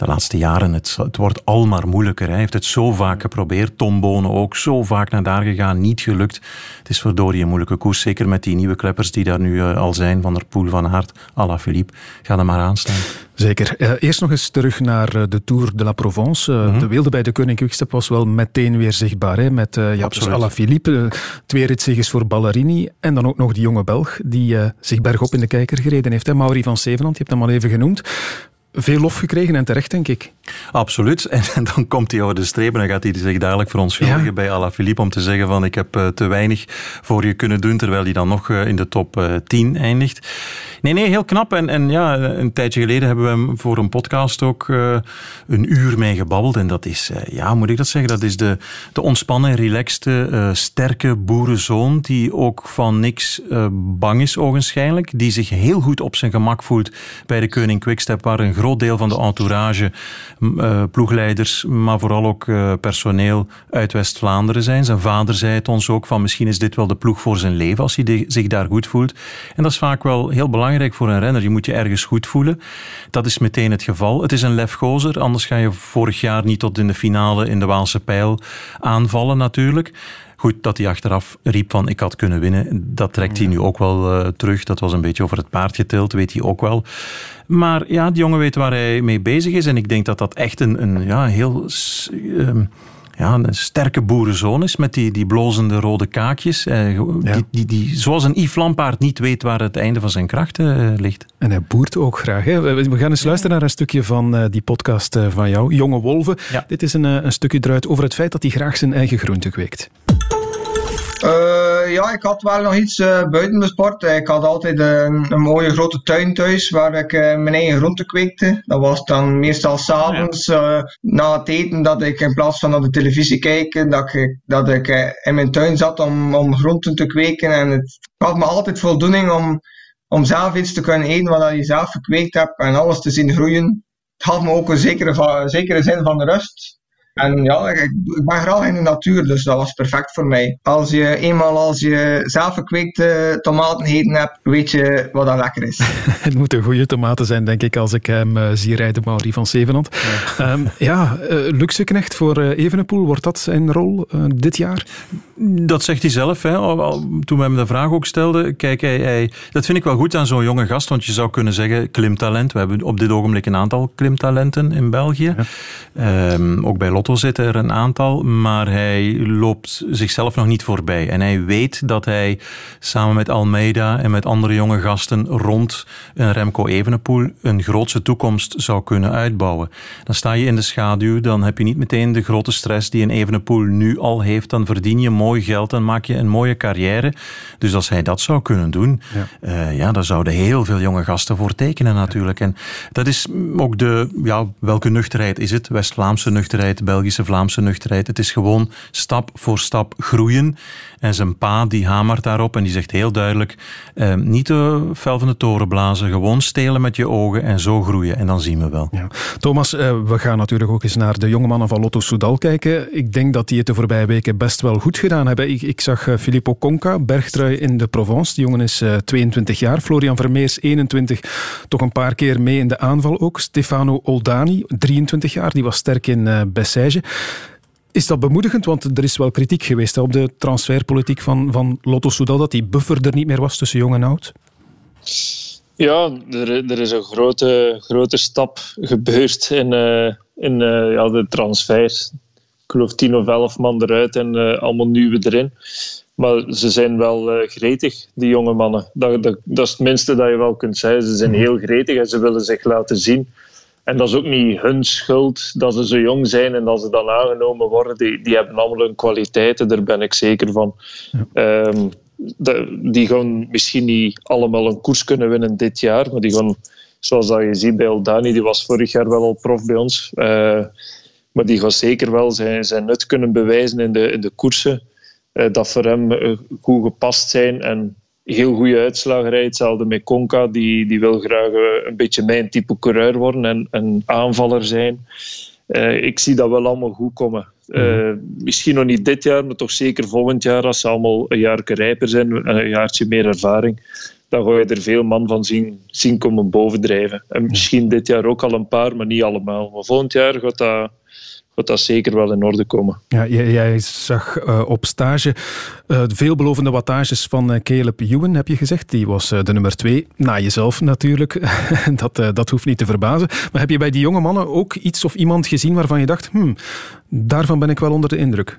de laatste jaren. Het, het wordt al maar moeilijker. Hij heeft het zo vaak geprobeerd. Tom Bonen ook zo vaak naar daar gegaan. Niet gelukt. Het is verdorie een moeilijke koers. Zeker met die nieuwe kleppers die daar nu al zijn. Van der Poel, Van Aert, Ala Philippe. Ga er maar aan staan. Zeker. Uh, eerst nog eens terug naar uh, de Tour de la Provence. Uh, mm -hmm. De wilde bij de Koning Quickstep was wel meteen weer zichtbaar. Hè? Met uh, ja, dus Alaphilippe, twee ritzeges voor Ballerini. En dan ook nog die jonge Belg die zich bergop in de kijker gereden heeft. Hè? Mauri van Zevenand, je hebt hem al even genoemd veel lof gekregen en terecht, denk ik. Absoluut. En, en dan komt hij over de streep en dan gaat hij zich dadelijk verontschuldigen ja. bij Alaphilippe om te zeggen van ik heb uh, te weinig voor je kunnen doen, terwijl hij dan nog uh, in de top uh, 10 eindigt. Nee, nee, heel knap. En, en ja, een tijdje geleden hebben we hem voor een podcast ook een uur mee gebabbeld. En dat is, ja, moet ik dat zeggen, dat is de, de ontspannen, relaxte, sterke boerenzoon die ook van niks bang is ogenschijnlijk. Die zich heel goed op zijn gemak voelt bij de Koning Quickstep, waar een groot deel van de entourage, uh, ploegleiders, maar vooral ook uh, personeel uit West-Vlaanderen zijn. Zijn vader zei het ons ook van misschien is dit wel de ploeg voor zijn leven als hij zich daar goed voelt. En dat is vaak wel heel belangrijk voor een renner. Je moet je ergens goed voelen. Dat is meteen het geval. Het is een lefgozer, anders ga je vorig jaar niet tot in de finale in de Waalse Pijl aanvallen natuurlijk. Goed, dat hij achteraf riep van ik had kunnen winnen, dat trekt hij nu ook wel uh, terug. Dat was een beetje over het paard getild, weet hij ook wel. Maar ja, die jongen weet waar hij mee bezig is. En ik denk dat dat echt een, een ja, heel... Um, ja, een sterke boerenzoon is met die, die blozende rode kaakjes. Eh, ja. die, die, die, zoals een Yves Lampaard niet weet waar het einde van zijn krachten uh, ligt. En hij boert ook graag. Hè? We gaan eens luisteren naar een stukje van uh, die podcast van jou, Jonge Wolven. Ja. Dit is een, een stukje eruit over het feit dat hij graag zijn eigen groente kweekt. Uh, ja, ik had wel nog iets uh, buiten de sport. Ik had altijd een, een, mooie grote tuin thuis waar ik uh, mijn eigen groenten kweekte. Dat was dan meestal s'avonds ja. na het eten dat ik in plaats van naar de televisie kijken, dat ik, dat ik in mijn tuin zat om, om groenten te kweken. En het gaf me altijd voldoening om, om zelf iets te kunnen eten wat je zelf gekweekt hebt en alles te zien groeien. Het gaf me ook een zekere, zekere zin van rust. En ja, ik, ik, ben graag in de natuur, dus dat was perfect voor mij. Als je eenmaal als je zelf gekweekte tomaten eten hebt, weet je wat dat lekker is. het moeten goede tomaten zijn, denk ik, als ik hem uh, zie rijden, Mauri van Zevenand. Ja, um, ja uh, Luxeknecht voor uh, Evenepoel, wordt dat zijn rol dit jaar? Dat zegt hij zelf. Hè. Toen we hem de vraag ook stelden, kijk, hij, hij, dat vind ik wel goed aan zo'n jonge gast, want je zou kunnen zeggen klimtalent. We hebben op dit ogenblik een aantal klimtalenten in België. Ja. Um, ook bij Lotto zitten er een aantal, maar hij loopt zichzelf nog niet voorbij. En hij weet dat hij samen met Almeida en met andere jonge gasten rond een Remco Evenepoel een grootse toekomst zou kunnen uitbouwen. Dan sta je in de schaduw, dan heb je niet meteen de grote stress die een Evenepoel nu al heeft. Dan verdien je mooi geld, dan maak je een mooie carrière. Dus als hij dat zou kunnen doen, ja, uh, ja daar zouden heel veel jonge gasten voor tekenen natuurlijk. En dat is ook de, ja, welke nuchterheid is het? West-Vlaamse nuchterheid, Belgische, Vlaamse nuchterheid. Het is gewoon stap voor stap groeien. En zijn pa die hamert daarop en die zegt heel duidelijk: eh, niet de fel van de toren blazen, gewoon stelen met je ogen en zo groeien. En dan zien we wel. Ja. Thomas, eh, we gaan natuurlijk ook eens naar de jonge mannen van Lotto Soudal kijken. Ik denk dat die het de voorbije weken best wel goed gedaan hebben. Ik, ik zag uh, Filippo Conca, bergtrui in de Provence. Die jongen is 22 jaar. Florian Vermeers, 21, toch een paar keer mee in de aanval ook. Stefano Oldani, 23 jaar, die was sterk in uh, Is dat bemoedigend? Want er is wel kritiek geweest op de transferpolitiek van, van Lotto Soudal, dat die buffer er niet meer was tussen jong en oud. Ja, er, er is een grote, grote stap gebeurd in, uh, in uh, ja, de transfers. Ik geloof tien of elf man eruit en uh, allemaal nieuwe erin. Maar ze zijn wel gretig, die jonge mannen. Dat, dat, dat, is het minste dat je wel kunt zeggen. Ze zijn mhm. heel gretig en ze willen zich laten zien. En dat is ook niet hun schuld dat ze zo jong zijn en dat ze dan aangenomen worden. Die, die hebben allemaal hun kwaliteiten, daar ben ik zeker van. Ja. Um, de, die gaan misschien niet allemaal een koers kunnen winnen dit jaar, maar die gaan, zoals dat je ziet bij Oldani, die was vorig jaar wel al prof bij ons. Uh, maar die gaat zeker wel zijn, zijn nut kunnen bewijzen in de, in de koersen. Uh, dat voor hem uh, goed gepast zijn. En heel goede uitslagen rijdt. Hetzelfde met Conca, die, die wil graag eh, een beetje mijn type coureur worden en een aanvaller zijn. Uh, ik zie dat wel allemaal goed komen. Uh, misschien nog niet dit jaar, maar toch zeker volgend jaar, als ze allemaal een jaar rijper zijn, een jaartje meer ervaring, dan ga je er veel man van zien, zien komen bovendrijven. En misschien dit jaar ook al een paar, maar niet allemaal. Maar volgend jaar gaat dat gaat dat zeker wel in orde komen. Ja, jij, zag uh, op stage uh, veelbelovende wattages van uh, Caleb Ewan, heb je gezegd. Die was de nummer twee, na jezelf natuurlijk. dat, dat hoeft niet te verbazen. Maar heb je bij die jonge mannen ook iets of iemand gezien waarvan je dacht, hmm, daarvan ben ik wel onder de indruk?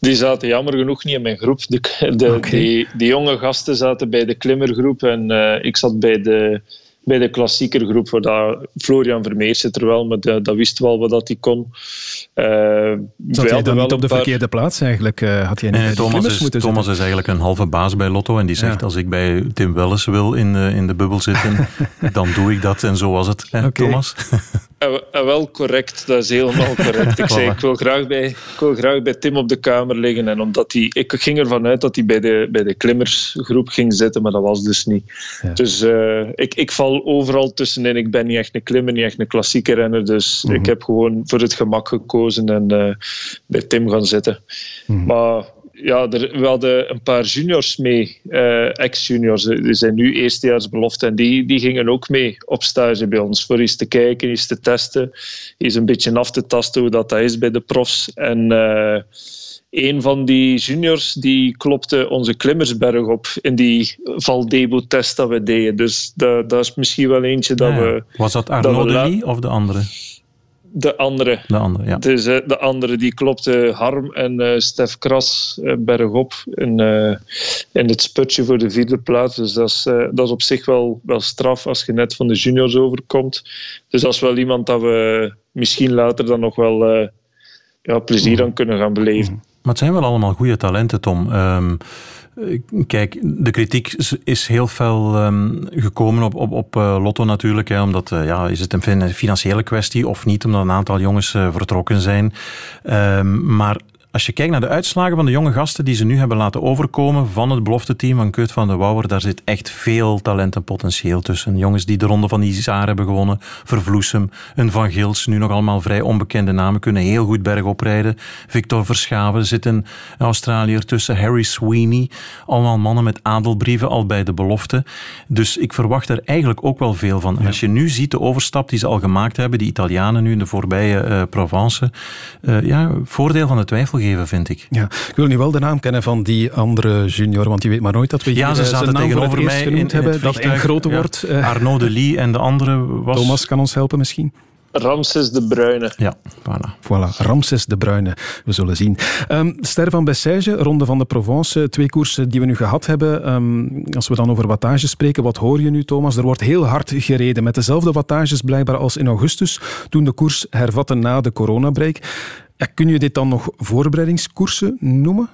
Die zaten jammer genoeg niet in mijn groep. De, de, die, die, jonge gasten zaten bij de klimmergroep en ik zat bij de bij de klassieker groep, waar dat Florian Vermeer zit er wel, maar dat, dat wist wel wat dat hij kon. Uh, Zat jij dan niet op de verkeerde plaats eigenlijk? Uh, had jij niet nee, Thomas, is, moeten Thomas is eigenlijk een halve baas bij Lotto en die zegt als ik bij Tim Welles wil in de, in de bubbel zitten, dan doe ik dat en zo was het, hè, Thomas. Uh, wel correct, dat is helemaal correct. Ik zei, ik wil, graag bij, ik wil graag bij Tim op de kamer liggen. En omdat hij, ik ging ervan uit dat hij bij de, bij de klimmersgroep ging zitten, maar dat was dus niet. Dus uh, ik, ik val overal tussenin. Ik ben niet echt een klimmer, niet echt een klassieke renner. Dus mm -hmm. ik heb gewoon voor het gemak gekozen en uh, bij Tim gaan zitten. Mm -hmm. Maar ja, er, we hadden een paar juniors mee, uh, ex-juniors. Die zijn nu eerstejaarsbelofte en die, die gingen ook mee op stage bij ons. Voor eens te kijken, eens te testen, eens een beetje af te tasten hoe dat, dat is bij de profs. En uh, een van die juniors die klopte onze klimmersberg op in die Valdebo-test dat we deden. Dus dat, dat is misschien wel eentje dat ja, we... Was dat Arnaud Delis of de andere? De andere. De andere, ja. Dus uh, de andere, die klopte Harm en uh, Stef Kras uh, bergop in, in het sputje voor de vierde plaats. Dus dat is, dat is op zich wel, wel straf als je net van de juniors overkomt. Dus dat is wel iemand dat we misschien later dan nog wel ja, plezier aan kunnen gaan beleven. Maar het zijn wel allemaal goede talenten, Tom. Um, Kijk, de kritiek is heel veel um, gekomen op, op, op uh, Lotto natuurlijk. Hè, omdat, uh, ja, is het een financiële kwestie of niet? Omdat een aantal jongens uh, vertrokken zijn. Um, maar als je kijkt naar de uitslagen van de jonge gasten die ze nu hebben laten overkomen van het belofteteam van Keut van de Wouwer, daar zit echt veel talent en potentieel tussen. Jongens die de ronde van Isar hebben gewonnen, Vervloesem, een Van Gils, nu nog allemaal vrij onbekende namen, kunnen heel goed bergop rijden. Victor Verschaven, er zit een Australiër tussen, Harry Sweeney, allemaal mannen met adelbrieven al bij de belofte. Dus ik verwacht er eigenlijk ook wel veel van. Ja. Als je nu ziet de overstap die ze al gemaakt hebben, die Italianen nu in de voorbije uh, Provence, uh, ja, voordeel van de twijfel geven, vind ik. Ja, ik wil nu wel de naam kennen van die andere junior, want je weet maar nooit dat we hier ja, ze zaten tegenover mij genoemd in, in hebben, dat een grote ja. wordt. Uh, Arnaud de Lee en de andere was... Thomas kan ons helpen misschien. Ramses de Bruyne. Ja, voilà. Voilà, Ramses de Bruyne. We zullen zien. Um, Ster van Bessège, Ronde van de Provence. Twee koersen die we nu gehad hebben. Um, als we dan over wattages spreken, wat hoor je nu, Thomas? Er wordt heel hard gereden. Met dezelfde wattages blijkbaar als in augustus, toen de koers hervatte na de coronabreak. Kun je dit dan nog voorbereidingskoersen noemen?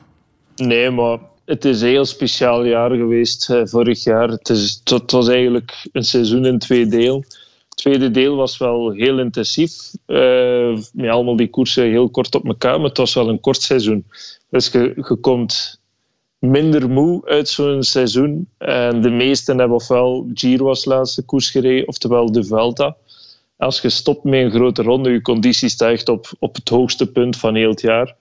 Nee, maar het is een heel speciaal jaar geweest uh, vorig jaar. Het, was eigenlijk een seizoen in twee deel. Het tweede deel was wel heel intensief. Uh, met allemaal die koersen heel kort op elkaar, maar het was wel een kort seizoen. Dus je, je komt minder moe uit zo'n seizoen. En de meesten hebben ofwel Giro als laatste koers gereden, oftewel de Vuelta als je stopt met een grote ronde, je conditie stijgt op, op het hoogste punt van heel het jaar.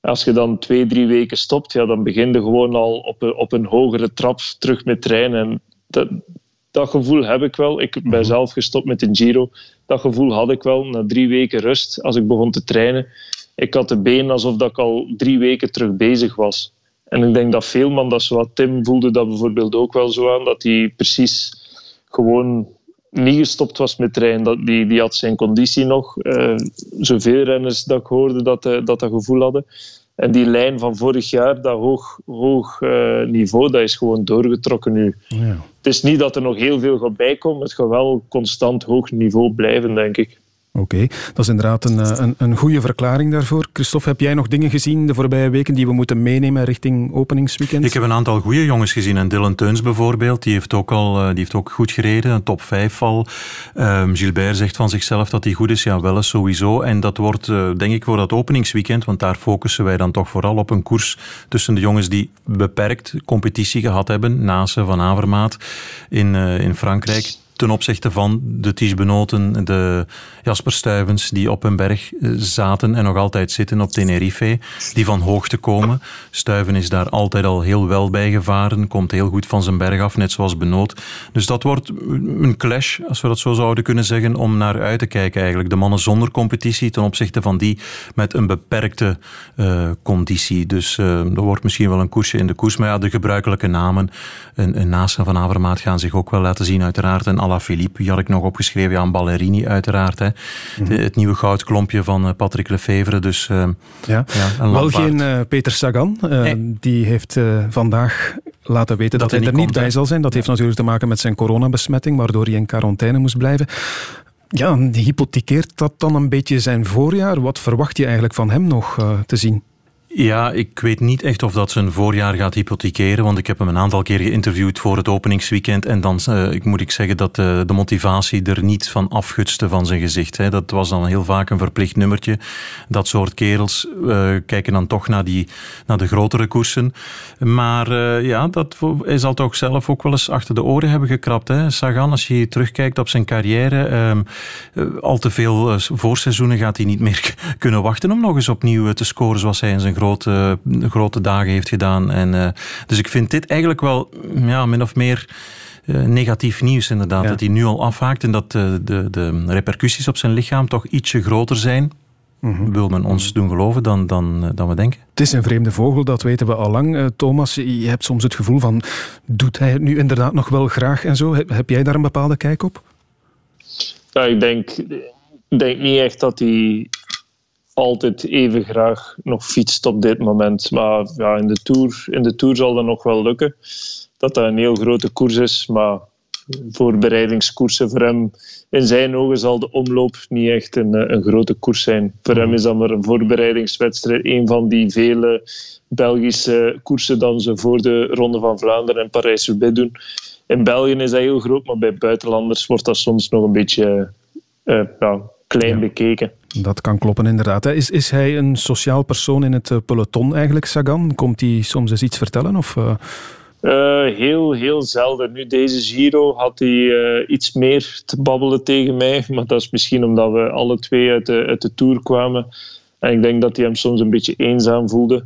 Als je dan twee, drie weken stopt, ja, dan begin je gewoon al op een, op een hogere trap terug met trainen. En dat, dat gevoel heb ik wel. Ik ben zelf gestopt met een Giro. Dat gevoel had ik wel na drie weken rust als ik begon te trainen. Ik had de benen alsof dat ik al drie weken terug bezig was. En ik denk dat veel man dat zo Tim voelde dat bijvoorbeeld ook wel zo aan, dat hij precies gewoon niet gestopt was met trainen. Dat, die, die had zijn conditie nog. Uh, zoveel renners dat ik hoorde dat, uh, dat dat gevoel hadden. En die lijn van vorig jaar, dat hoog, hoog uh, niveau, dat is gewoon doorgetrokken nu. Ja. Het is niet dat er nog heel veel gaat bijkomen. Het gaat wel constant hoog niveau blijven, denk ik. Oké, dat is inderdaad een, een, een, goede verklaring daarvoor. Christophe, heb jij nog dingen gezien de voorbije weken die we moeten meenemen richting openingsweekend? Ik heb een aantal goede jongens gezien. En Dylan Teuns bijvoorbeeld, die heeft ook, al, die heeft ook goed gereden, een top 5 al. Um, Gilbert zegt van zichzelf dat hij goed is, ja wel eens sowieso. En dat wordt uh, denk ik voor dat openingsweekend, want daar focussen wij dan toch vooral op een koers tussen de jongens die beperkt competitie gehad hebben, Nase van Avermaat in, in Frankrijk ten opzichte van de Ties Benoten, de Jasper Stuyvens, die op een berg eh, zaten en nog altijd zitten op Tenerife, die van hoogte komen. Stuyven is daar altijd al heel wel bij gevaren, komt heel goed van zijn berg af, net zoals Benoot. Dus dat wordt een clash, als we dat zo zouden kunnen zeggen, om naar uit te kijken eigenlijk. De mannen zonder competitie ten opzichte van die met een beperkte uh, conditie. Dus uh, er wordt misschien wel een koersje in de koers, maar de gebruikelijke namen, een, een van Avermaat gaan zich ook wel laten zien uiteraard. En Alaphilippe, die had ik nog opgeschreven, ja, Ballerini uiteraard. Hè. Mhm. Het nieuwe goudklompje van eh, Patrick Lefevre. Dus, uh, ja. ja wel geen uh, Peter Sagan. Nee. Die heeft vandaag laten weten dat, dat hij er niet bij zal zijn. Dat heeft natuurlijk te maken met zijn coronabesmetting, waardoor hij in quarantaine moest blijven. Ja, hypothekeert dat dan een beetje zijn voorjaar? Wat verwacht je eigenlijk van hem nog te zien? Ja, ik weet niet echt of dat zijn voorjaar gaat hypothekeren, want ik heb hem een aantal keer geïnterviewd voor het openingsweekend en dan uh, ik moet ik zeggen dat uh, de motivatie er niet van afgutste van zijn gezicht. Hè. Dat was dan heel vaak een verplicht nummertje. Dat soort kerels uh, kijken dan toch naar, die, naar de grotere koersen. Maar ja, dat, hij zal toch zelf ook wel eens achter de oren hebben gekrapt. Hè. Sagan, als je terugkijkt op zijn carrière, ehm, al te veel voorseizoenen gaat hij niet meer kunnen wachten om nog eens opnieuw te scoren zoals hij in zijn grote, grote dagen heeft gedaan. En, uh, dus ik vind dit eigenlijk wel ja, min of meer uh, negatief nieuws inderdaad. Dat hij nu al afhaakt en dat uh, de, de repercussies op zijn lichaam toch ietsje groter zijn. Mm -hmm. Wil men ons doen geloven dan, dan, dan we denken. Het is een vreemde vogel, dat weten we al lang. Thomas, je hebt soms het gevoel van, doet hij het nu inderdaad nog wel graag en zo? Heb, heb jij daar een bepaalde kijk op? Ja, ik denk, denk niet echt dat hij altijd even graag nog fietst op dit moment. Maar ja, in, de tour, in de Tour zal dat nog wel lukken. Dat dat een heel grote koers is, maar voorbereidingskoersen voor hem... In zijn ogen zal de omloop niet echt een, eh, een grote koers zijn. Voor hem is dat maar een voorbereidingswedstrijd. Een van die vele Belgische koersen dan ze voor de Ronde van Vlaanderen en Parijs-Roubaix doen. In België is dat heel groot, maar bij buitenlanders wordt dat soms nog een beetje uh, ja, klein bekeken. Dat kan kloppen, inderdaad. Is, is hij een sociaal persoon in het eh, peloton eigenlijk, Sagan? Komt hij soms eens iets vertellen? Of, uh... Uh, heel, heel zelden. Nu, deze Giro had hij iets meer te babbelen tegen mij. Maar dat is misschien omdat we alle twee uit de, uit de Tour kwamen. En ik denk dat hij hem soms een beetje eenzaam voelde.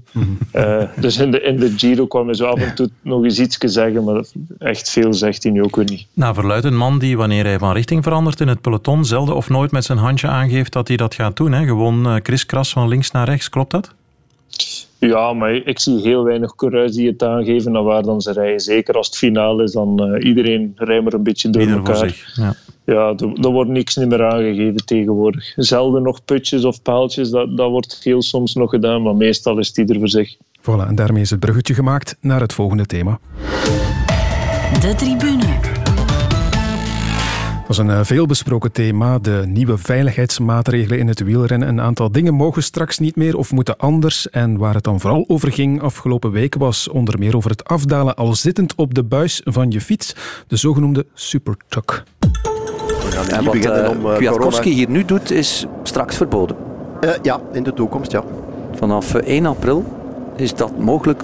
uh, dus in de, in de Giro kwam hij zo af en toe nog eens iets zeggen, maar echt veel zegt hij nu ook weer niet. Nou, verluidt een man die wanneer hij van richting verandert in het peloton zelden of nooit met zijn handje aangeeft dat hij dat gaat doen. Hè? Gewoon uh, kriskras van links naar rechts, klopt dat? Ja, maar ik zie heel weinig coureurs die het aangeven naar waar dan ze rijden. Zeker als het finale is, dan uh, iedereen rijdt maar een beetje door Ieder elkaar. Zich, ja, ja er, wordt niks meer aangegeven tegenwoordig. Zelden nog putjes of paaltjes, dat, dat wordt heel soms nog gedaan, maar meestal is het ieder voor zich. Voilà, en daarmee is het bruggetje gemaakt naar het volgende thema. De tribune. Dat is een veelbesproken thema, de nieuwe veiligheidsmaatregelen in het wielrennen. Een aantal dingen mogen straks niet meer of moeten anders. En waar het dan vooral over ging afgelopen week was onder meer over het afdalen al zittend op de buis van je fiets, de zogenoemde supertuck. En wat uh, Kwiatkowski hier nu doet, is straks verboden. Uh, ja, in de toekomst, ja. Vanaf 1 april is dat mogelijk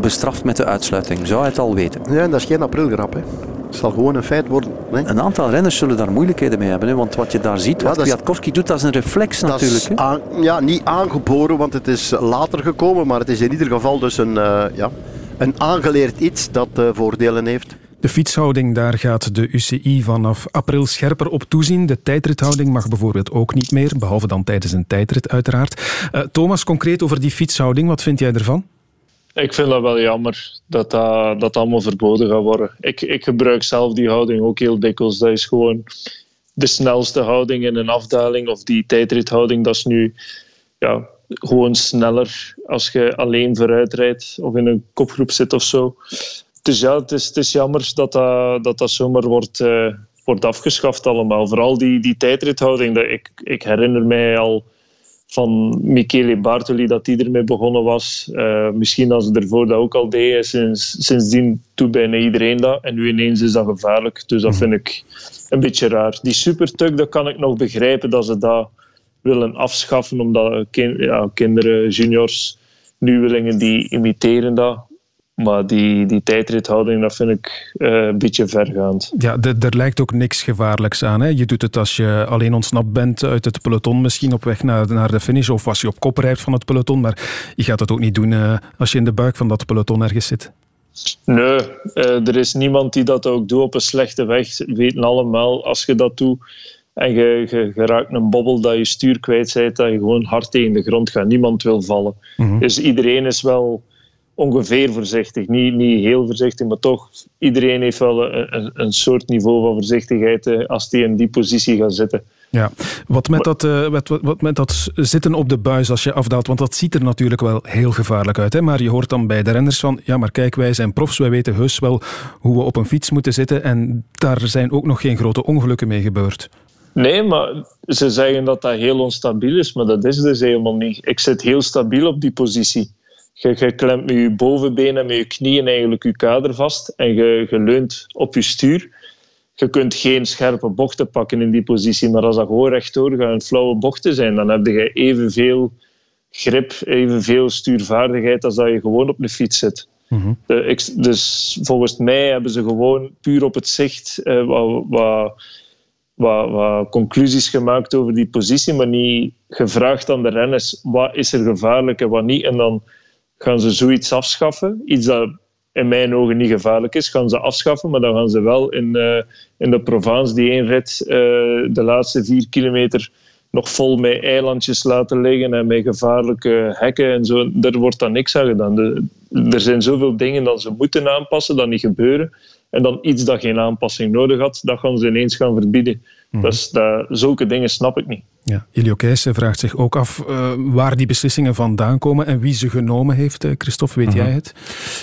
bestraft met de uitsluiting. Zou hij het al weten? Ja, dat is geen aprilgrap, hè. Het zal gewoon een feit worden. Hè? Een aantal renners zullen daar moeilijkheden mee hebben. Hè? Want wat je daar ziet, wat ja, Kwiatkowski doet, dat is een reflex dat natuurlijk. Is aan, ja, niet aangeboren, want het is later gekomen. Maar het is in ieder geval dus een, uh, ja, een aangeleerd iets dat uh, voordelen heeft. De fietshouding, daar gaat de UCI vanaf april scherper op toezien. De tijdrithouding mag bijvoorbeeld ook niet meer, behalve dan tijdens een tijdrit uiteraard. Uh, Thomas, concreet over die fietshouding, wat vind jij ervan? Ik vind dat wel jammer dat dat, dat allemaal verboden gaat worden. Ik, ik gebruik zelf die houding ook heel dikwijls. Dat is gewoon de snelste houding in een afdaling of die tijdrithouding. Dat is nu ja, gewoon sneller als je alleen vooruit rijdt of in een kopgroep zit of zo. Dus ja, het is, het is jammer dat dat, dat, zomaar wordt, uh, wordt afgeschaft allemaal. Vooral die, die tijdrithouding. Dat ik, ik herinner mij al van Michele Bartoli dat die ermee begonnen was. Uh, misschien als ze ervoor dat ook al deed. Sinds, sindsdien doet bijna iedereen dat. En nu ineens is dat gevaarlijk. Dus dat vind ik een beetje raar. Die supertuk, dat kan ik nog begrijpen dat ze dat willen afschaffen. Omdat ja, kinderen, juniors, nieuwelingen, die imiteren dat. Maar die, die tijdrithouding, dat vind ik uh, een beetje vergaand. Ja, er lijkt ook niks gevaarlijks aan. Hè? Je doet het als je alleen ontsnapt bent uit het peloton, misschien op weg naar, naar de finish, of als je op kop rijdt van het peloton. Maar je gaat het ook niet doen uh, als je in de buik van dat peloton ergens zit. Nee, uh, er is niemand die dat ook doet op een slechte weg. We weten allemaal, als je dat doet en je, je, je, raakt een bobbel dat je stuur kwijt bent, dat je gewoon hard tegen de grond gaat. Niemand wil vallen. Mm -hmm. Dus iedereen is wel ongeveer voorzichtig. Niet, niet heel voorzichtig, maar toch, iedereen heeft wel een, een soort niveau van voorzichtigheid eh, als die in die positie gaat zitten. Ja, wat met, dat, uh, wat, wat met dat zitten op de buis als je afdaalt, want dat ziet er natuurlijk wel heel gevaarlijk uit. Hè? Maar je hoort dan bij de renners van, ja maar kijk, wij zijn profs, wij weten heus wel hoe we op een fiets moeten zitten en daar zijn ook nog geen grote ongelukken mee gebeurd. Nee, maar ze zeggen dat dat heel onstabiel is, maar dat is dus helemaal niet. Ik zit heel stabiel op die positie. Je, je klemt met je bovenbeen en met je knieën eigenlijk je kader vast en je, je leunt op je stuur. Je kunt geen scherpe bochten pakken in die positie, maar als dat gewoon rechtdoor gaat flauwe bochten zijn, dan heb je evenveel grip, evenveel stuurvaardigheid als dat je gewoon op een fiets zit. De, dus volgens mij hebben ze gewoon puur op het zicht uh, wat, wat, wat, wat, conclusies gemaakt over die positie, maar niet gevraagd aan de renners wat is er gevaarlijk en wat niet. En dan gaan ze zoiets afschaffen. Iets dat in mijn ogen niet gevaarlijk is, gaan ze afschaffen. Maar dan gaan ze wel in, uh, in de Provence die één rit uh, de laatste vier kilometer nog vol met eilandjes laten liggen en met gevaarlijke hekken en zo. Daar wordt dan niks aan gedaan. Er zijn zoveel dingen dat ze moeten aanpassen, dat niet gebeuren. En dan iets dat geen aanpassing nodig had, dat gaan ze ineens gaan verbieden. Mm. Dus dat, zulke dingen snap ik niet. Ja, Ilio Keijsen vraagt zich ook af uh, waar die beslissingen vandaan komen en wie ze genomen heeft. Christophe, weet uh-huh. jij het?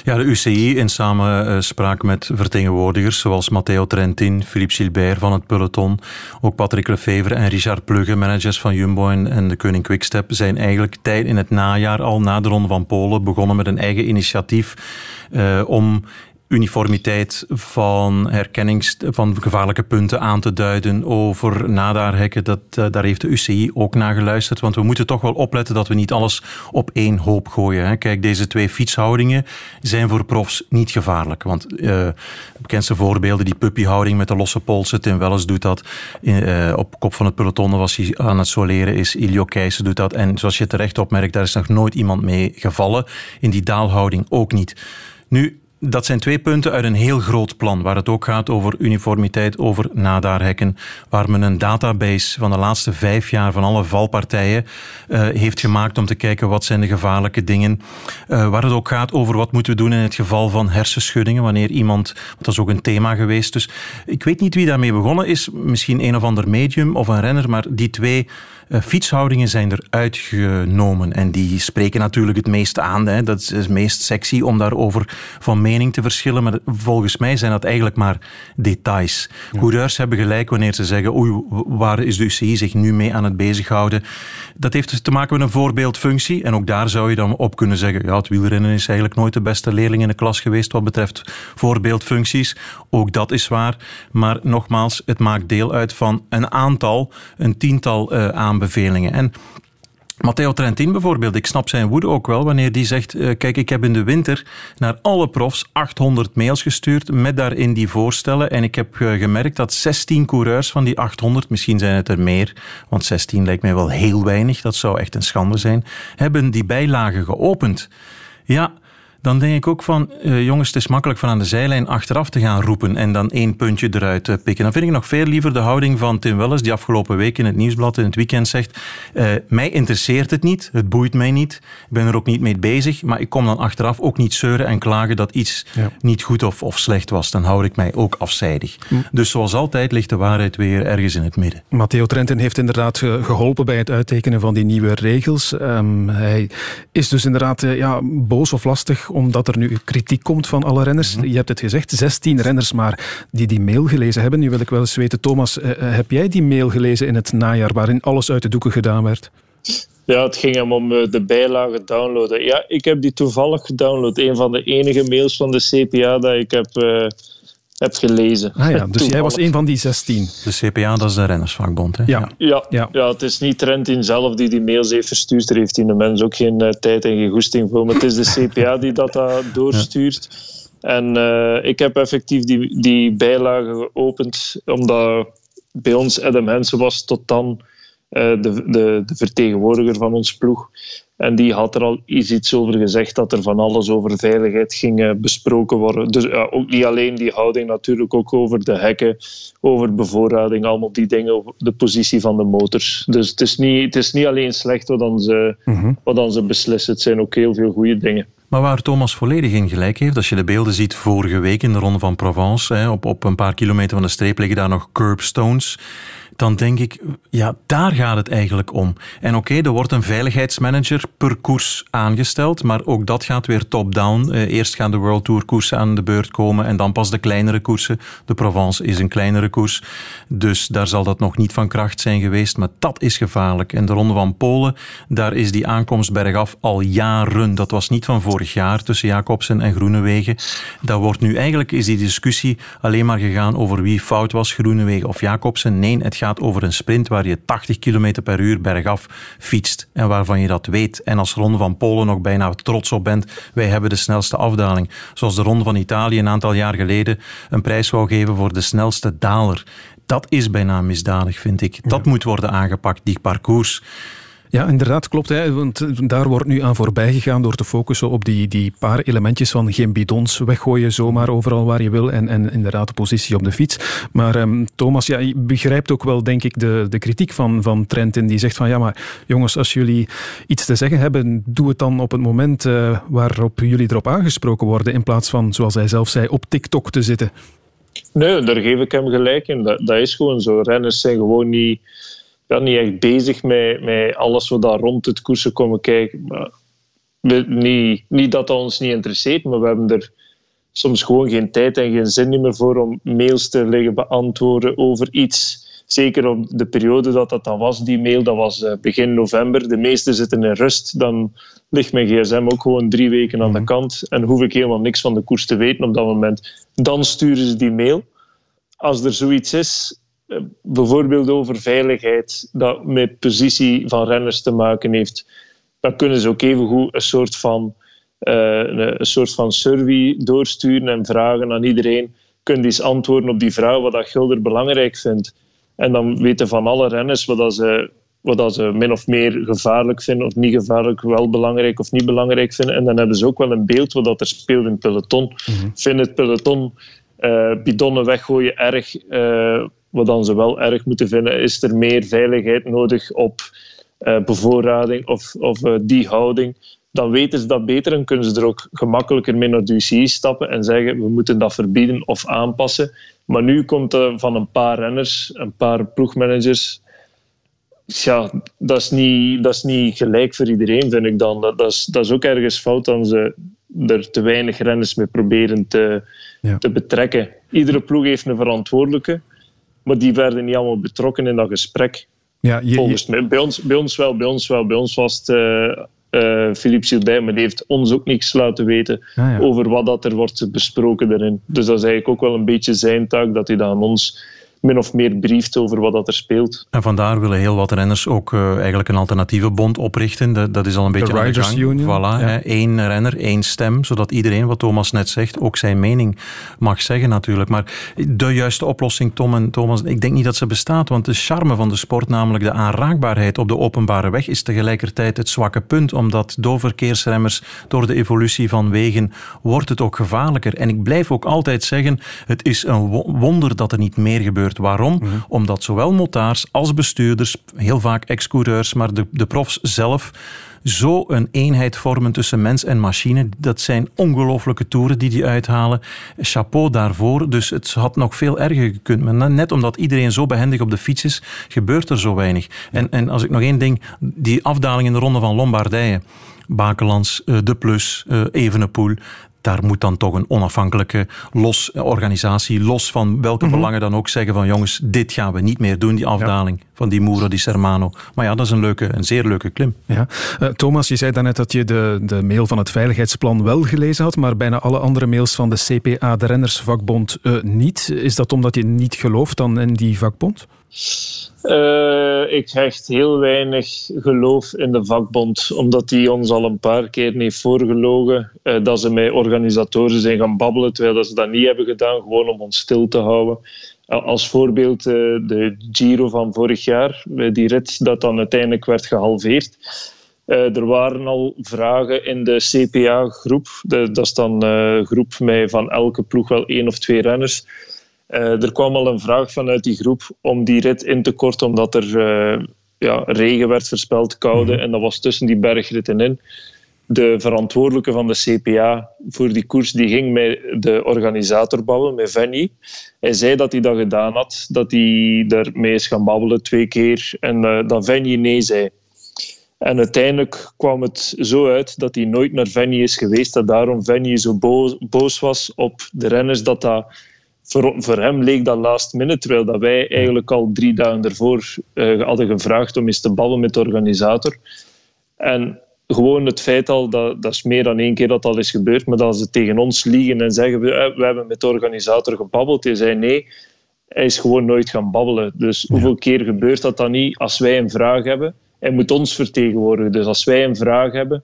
Ja, de UCI in samenspraak met vertegenwoordigers zoals Matteo Trentin, Philippe Gilbert van het peloton, ook Patrick Lefevre en Richard Plugge, managers van Jumbo en de Koning Quickstep, zijn eigenlijk tijd in het najaar al na de Ronde van Polen begonnen met een eigen initiatief uh, om uniformiteit van herkennings van gevaarlijke punten aan te duiden over nadaarhekken. Dat, uh, daar heeft de UCI ook naar geluisterd. Want we moeten toch wel opletten dat we niet alles op één hoop gooien. Hè. Kijk, deze twee fietshoudingen zijn voor profs niet gevaarlijk. Want uh, bekendste voorbeelden, die puppyhouding met de losse polsen. Tim Welles doet dat. Uh, op kop van het peloton was hij aan het soleren is. Ilio Keijsen doet dat. En zoals je terecht opmerkt, daar is nog nooit iemand mee gevallen. In die daalhouding ook niet. Nu, dat zijn twee punten uit een heel groot plan, waar het ook gaat over uniformiteit, over nadaarhekken, waar men een database van de laatste vijf jaar van alle valpartijen uh, heeft gemaakt om te kijken wat zijn de gevaarlijke dingen, uh, waar het ook gaat over wat moeten we doen in het geval van hersenschuddingen, wanneer iemand, dat is ook een thema geweest, dus ik weet niet wie daarmee begonnen is, misschien een of ander medium of een renner, maar die twee fietshoudingen zijn er uitgenomen en die spreken natuurlijk het meest aan, hè. dat is het meest sexy om daarover van mening te verschillen, maar volgens mij zijn dat eigenlijk maar details. Ja. Coureurs hebben gelijk wanneer ze zeggen oei, waar is de UCI zich nu mee aan het bezighouden? Dat heeft dus te maken met een voorbeeldfunctie en ook daar zou je dan op kunnen zeggen ja, het wielrennen is eigenlijk nooit de beste leerling in de klas geweest wat betreft voorbeeldfuncties. Ook dat is waar, maar nogmaals, het maakt deel uit van een aantal, een tiental uh, aanbevelingen. En Matteo Trentin bijvoorbeeld, ik snap zijn woede ook wel wanneer die zegt, uh, kijk, ik heb in de winter naar alle profs 800 mails gestuurd met daarin die voorstellen en ik heb uh, gemerkt dat 16 coureurs van die 800, misschien zijn het er meer, want 16 lijkt mij wel heel weinig, dat zou echt een schande zijn, hebben die bijlagen geopend. Ja, dan denk ik ook van, uh, jongens, het is makkelijk van aan de zijlijn achteraf te gaan roepen en dan één puntje eruit uh, pikken. Dan vind ik nog veel liever de houding van Tim Welles, die afgelopen week in het Nieuwsblad in het weekend zegt, uh, mij interesseert het niet, het boeit mij niet, ik ben er ook niet mee bezig, maar ik kom dan achteraf ook niet zeuren en klagen dat iets ja. niet goed of, of slecht was. Dan houd ik mij ook afzijdig. Hm. Dus zoals altijd ligt de waarheid weer ergens in het midden. Matteo Trentin heeft inderdaad geholpen bij het uittekenen van die nieuwe regels. Um, hij is dus inderdaad ja, boos of lastig omdat er nu kritiek komt van alle renners. Mm -hmm. Je hebt het gezegd, 16 renners maar die die mail gelezen hebben. Nu wil ik wel eens weten, Thomas, uh, heb jij die mail gelezen in het najaar waarin alles uit de doeken gedaan werd? Ja, het ging hem om de bijlagen downloaden. Ja, ik heb die toevallig gedownload. Een van de enige mails van de CPA dat ik heb uh, heb gelezen. Ah ja, dus jij was een van die 16. De CPA, dat is de rennersvakbond. Hè? Ja. Ja, ja. het is niet Trentin zelf die die mails heeft verstuurd. Daar heeft die de mens ook geen uh, tijd en geen goesting voor. Maar het is de CPA die dat uh, doorstuurt. En uh, ik heb effectief die, die bijlage geopend, omdat bij ons Adam Hensen was tot dan de, de, de vertegenwoordiger van ons ploeg. En die had er al iets over gezegd dat er van alles over veiligheid ging besproken worden. Dus ook niet alleen die houding, natuurlijk ook over de hekken, over bevoorrading, allemaal die dingen, over de positie van de motors. Dus het is niet, het is niet alleen slecht wat dan, ze, mm-hmm. wat dan ze beslissen, het zijn ook heel veel goede dingen. Maar waar Thomas volledig in gelijk heeft, als je de beelden ziet vorige week in de Ronde van Provence, hè, op, op een paar kilometer van de streep liggen daar nog curbstones dan denk ik, ja, daar gaat het eigenlijk om. En oké, er wordt een veiligheidsmanager per koers aangesteld, maar ook dat gaat weer top-down. Uh, eerst gaan de World Tour koersen aan de beurt komen en dan pas de kleinere koersen. De Provence is een kleinere koers, dus daar zal dat nog niet van kracht zijn geweest, maar dat is gevaarlijk. En de Ronde van Polen, daar is die aankomst bergaf al jaren. Dat was niet van vorig jaar tussen Jacobsen en Groenewegen. Dat wordt nu eigenlijk, is die discussie alleen maar gegaan over wie fout was, Groenewegen of Jacobsen. Nee, het gaat over een sprint waar je 80 km per uur bergaf fietst en waarvan je dat weet. En als Ronde van Polen nog bijna trots op bent, wij hebben de snelste afdaling. Zoals de Ronde van Italië een aantal jaar geleden een prijs wou geven voor de snelste daler. Dat is bijna misdadig, vind ik. Dat moet worden aangepakt, die parcours. Ja, inderdaad, klopt. Hè, want daar wordt nu aan voorbij gegaan door te focussen op die, die paar elementjes van geen bidons weggooien zomaar overal waar je wil en, en inderdaad de positie op de fiets. Maar um, Thomas, ja, je begrijpt ook wel, denk ik, de, de kritiek van, van Trentin. Die zegt van, ja, maar jongens, als jullie iets te zeggen hebben, doe het dan op het moment uh, waarop jullie erop aangesproken worden, in plaats van, zoals hij zelf zei, op TikTok te zitten. Nee, daar geef ik hem gelijk in. Dat, dat is gewoon zo. Renners zijn gewoon niet ja, niet echt bezig met, met alles wat daar rond het koersen komen kijken. Maar we, niet, niet dat dat ons niet interesseert, maar we hebben er soms gewoon geen tijd en geen zin meer voor om mails te liggen beantwoorden over iets. Zeker op de periode dat dat dan was, die mail, dat was eh, begin november. De meesten zitten in rust. Dan ligt mijn gsm ook gewoon drie weken aan de kant en hoef ik helemaal niks van de koers te weten op dat moment. Dan sturen ze die mail. Als er zoiets is, bijvoorbeeld over veiligheid, dat met positie van renners te maken heeft, dan kunnen ze ook evengoed een soort van, uh, een soort van survey doorsturen en vragen aan iedereen. Kun eens antwoorden op die vraag wat dat Gulder belangrijk vindt. En dan weten van alle renners wat, dat ze, wat dat ze min of meer gevaarlijk vinden of niet gevaarlijk, wel belangrijk of niet belangrijk vinden. En dan hebben ze ook wel een beeld wat dat er speelt in het peloton. Mm Vindt het peloton uh, bidonnen weggooien erg? Uh, wat dan ze wel erg moeten vinden, is er meer veiligheid nodig op uh, bevoorrading of, of uh, die houding. Dan weten ze dat beter en kunnen ze er ook gemakkelijker mee naar de UCI stappen en zeggen we moeten dat verbieden of aanpassen. Maar nu komt er van een paar renners, een paar ploegmanagers. Ja, dat is niet, dat is niet gelijk voor iedereen, vind ik dan. Dat, dat, is, dat is ook ergens fout dan ze er te weinig renners mee proberen te, ja. te betrekken. Iedere ploeg heeft een verantwoordelijke. Maar die werden niet allemaal betrokken in dat gesprek. Ja, je, Volgens mij. Bij ons, bij ons wel, bij ons wel. Bij ons was het uh, uh, Philippe Gilbert, maar die heeft ons ook niks laten weten ah, ja. over wat dat er wordt besproken daarin. Dus dat is eigenlijk ook wel een beetje zijn taak, dat hij dat aan ons min of meer brieft over wat dat er speelt. En vandaar willen heel wat renners ook uh, eigenlijk een alternatieve bond oprichten. Dat, dat is al een beetje de Riders Union. Voilà, ja. één renner, één stem, zodat iedereen, wat Thomas net zegt, ook zijn mening mag zeggen natuurlijk. Maar de juiste oplossing, Tom en Thomas, ik denk niet dat ze bestaat, want de charme van de sport, namelijk de aanraakbaarheid op de openbare weg, is tegelijkertijd het zwakke punt, omdat door verkeersremmers, door de evolutie van wegen, wordt het ook gevaarlijker. En ik blijf ook altijd zeggen, het is een wonder dat er niet meer gebeurt Waarom? Mm -hmm. Omdat zowel motards als bestuurders, heel vaak ex-coureurs, maar de, de profs zelf, zo een eenheid vormen tussen mens en machine. Dat zijn ongelooflijke toeren die die uithalen. Chapeau daarvoor. Dus het had nog veel erger gekund. Maar net omdat iedereen zo behendig op de fiets is, gebeurt er zo weinig. En, en als ik nog één ding, die afdaling in de ronde van Lombardije. Bakelands, De Plus, Evenepoel daar moet dan toch een onafhankelijke los organisatie, los van welke Mhm. belangen dan ook, zeggen van jongens, dit gaan we niet meer doen, die afdaling van die Muro di Sermano. Maar ja, dat is een, leuke, een zeer leuke klim. Ja. Eh, Thomas, je zei daarnet dat je de, de mail van het veiligheidsplan wel gelezen had, maar bijna alle andere mails van de CPA, de rennersvakbond, eh, niet. Is dat omdat je niet gelooft dan in die vakbond? Eh, ik hecht heel weinig geloof in de vakbond, omdat die ons al een paar keer heeft voorgelogen eh, dat ze met organisatoren zijn gaan babbelen, terwijl dat ze dat niet hebben gedaan, gewoon om ons stil te houden. Als voorbeeld eh, de Giro van vorig jaar, die rit dat dan uiteindelijk werd gehalveerd. Eh, er waren al vragen in de CPA-groep. Dat is dan een groep met van elke ploeg wel één of twee renners. Eh, er kwam al een vraag vanuit die groep om die rit in te korten, omdat er eh, ja, regen werd voorspeld, koude, en dat was tussen die bergritten in. De verantwoordelijke van de CPA voor die koers die ging met de organisator babbelen, met Venny. Hij zei dat hij dat gedaan had, dat hij daarmee is gaan babbelen twee keer en eh, dat Venny nee zei. En uiteindelijk kwam het zo uit dat hij nooit naar Venny is geweest, dat daarom Venny zo boos, boos was op de renners dat dat voor, voor hem leek dat last minute, terwijl dat wij eigenlijk al drie dagen ervoor eh, hadden gevraagd om eens te babbelen met de organisator. En gewoon het feit al, dat, dat is meer dan één keer dat dat is gebeurd, maar dat ze tegen ons liegen en zeggen, we, eh, we hebben met de organisator gebabbeld. Hij zei nee, hij is gewoon nooit gaan babbelen. Dus hoeveel keer gebeurt dat dan niet als wij een vraag hebben? Hij moet ons vertegenwoordigen. Dus als wij een vraag hebben,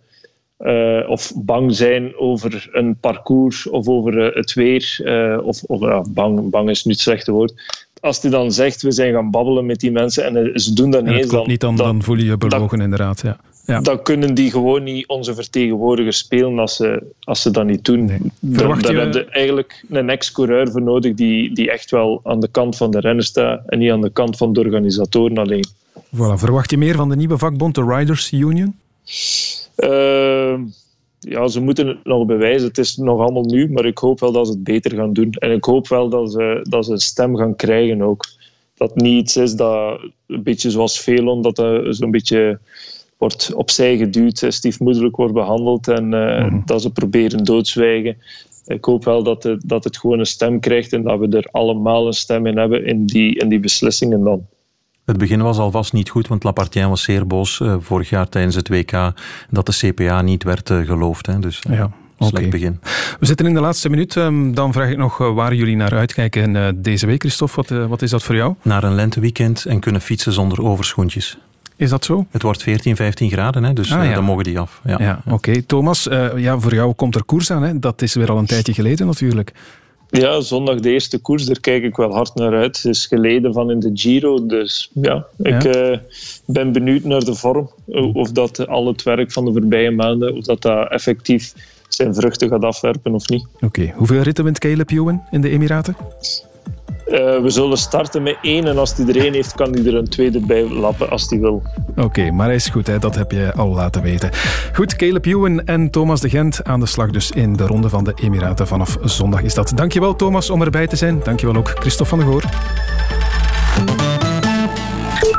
eh, of bang zijn over een parcours of over eh, het weer, eh, of, of bang, bang is nu het slechte woord. Als hij dan zegt, we zijn gaan babbelen met die mensen en ze doen dat niet eens, dan, niet, dan, dan voel je je belogen inderdaad. Ja. Ja. dan kunnen die gewoon niet onze vertegenwoordigers spelen als ze, als ze dat niet doen. Verwacht dan je- heb je eigenlijk een ex-coureur voor nodig die, die echt wel aan de kant van de renner staat en niet aan de kant van de organisatoren alleen. Voilà. Verwacht je meer van de nieuwe vakbond, de Riders Union? Ehm, ja, ze moeten het nog bewijzen. Het is nog allemaal nieuw, maar ik hoop wel dat ze het beter gaan doen. En ik hoop wel dat ze, dat ze een stem gaan krijgen ook. Dat niet iets is dat, een beetje zoals Velon, dat er zo'n beetje wordt opzij geduwd, eh, stiefmoederlijk wordt behandeld en eh, dat ze proberen doodzwijgen. Ik hoop wel dat het, dat het gewoon een stem krijgt en dat we er allemaal een stem in hebben in die, in die beslissingen dan. Het begin was alvast niet goed, want Lapartien was zeer boos eh, vorig jaar tijdens het WK dat de CPA niet werd eh, geloofd. Hè. Dus eh, Ja, slecht begin. We zitten in de laatste minuut. Ehm, Dan vraag ik nog waar jullie naar uitkijken deze week. Christophe, wat, wat is dat voor jou? Naar een lenteweekend en kunnen fietsen zonder overschoentjes. Is dat zo? Het wordt 14, 15 graden, hè, dus Ah, ja. dan mogen die af. Ja. Ja, oké. Thomas, ja, voor jou komt er koers aan. Hè? Dat is weer al een tijdje geleden natuurlijk. Ja, zondag de eerste koers, daar kijk ik wel hard naar uit. Het is geleden van in de Giro, dus ja, ik Ja. eh, ben benieuwd naar de vorm. Of dat al het werk van de voorbije maanden, of dat dat effectief zijn vruchten gaat afwerpen of niet. Oké. Hoeveel ritten wint Caleb Ewan in de Emiraten? Eh, we zullen starten met één en als hij er één heeft, kan hij er een tweede bij lappen als hij wil. Oké, maar hij is goed, hè? dat heb je al laten weten. Goed, Caleb Ewan en Thomas de Gent aan de slag dus in de ronde van de Emiraten vanaf zondag is dat. Dankjewel Thomas om erbij te zijn. Dankjewel ook Christophe van der Goor.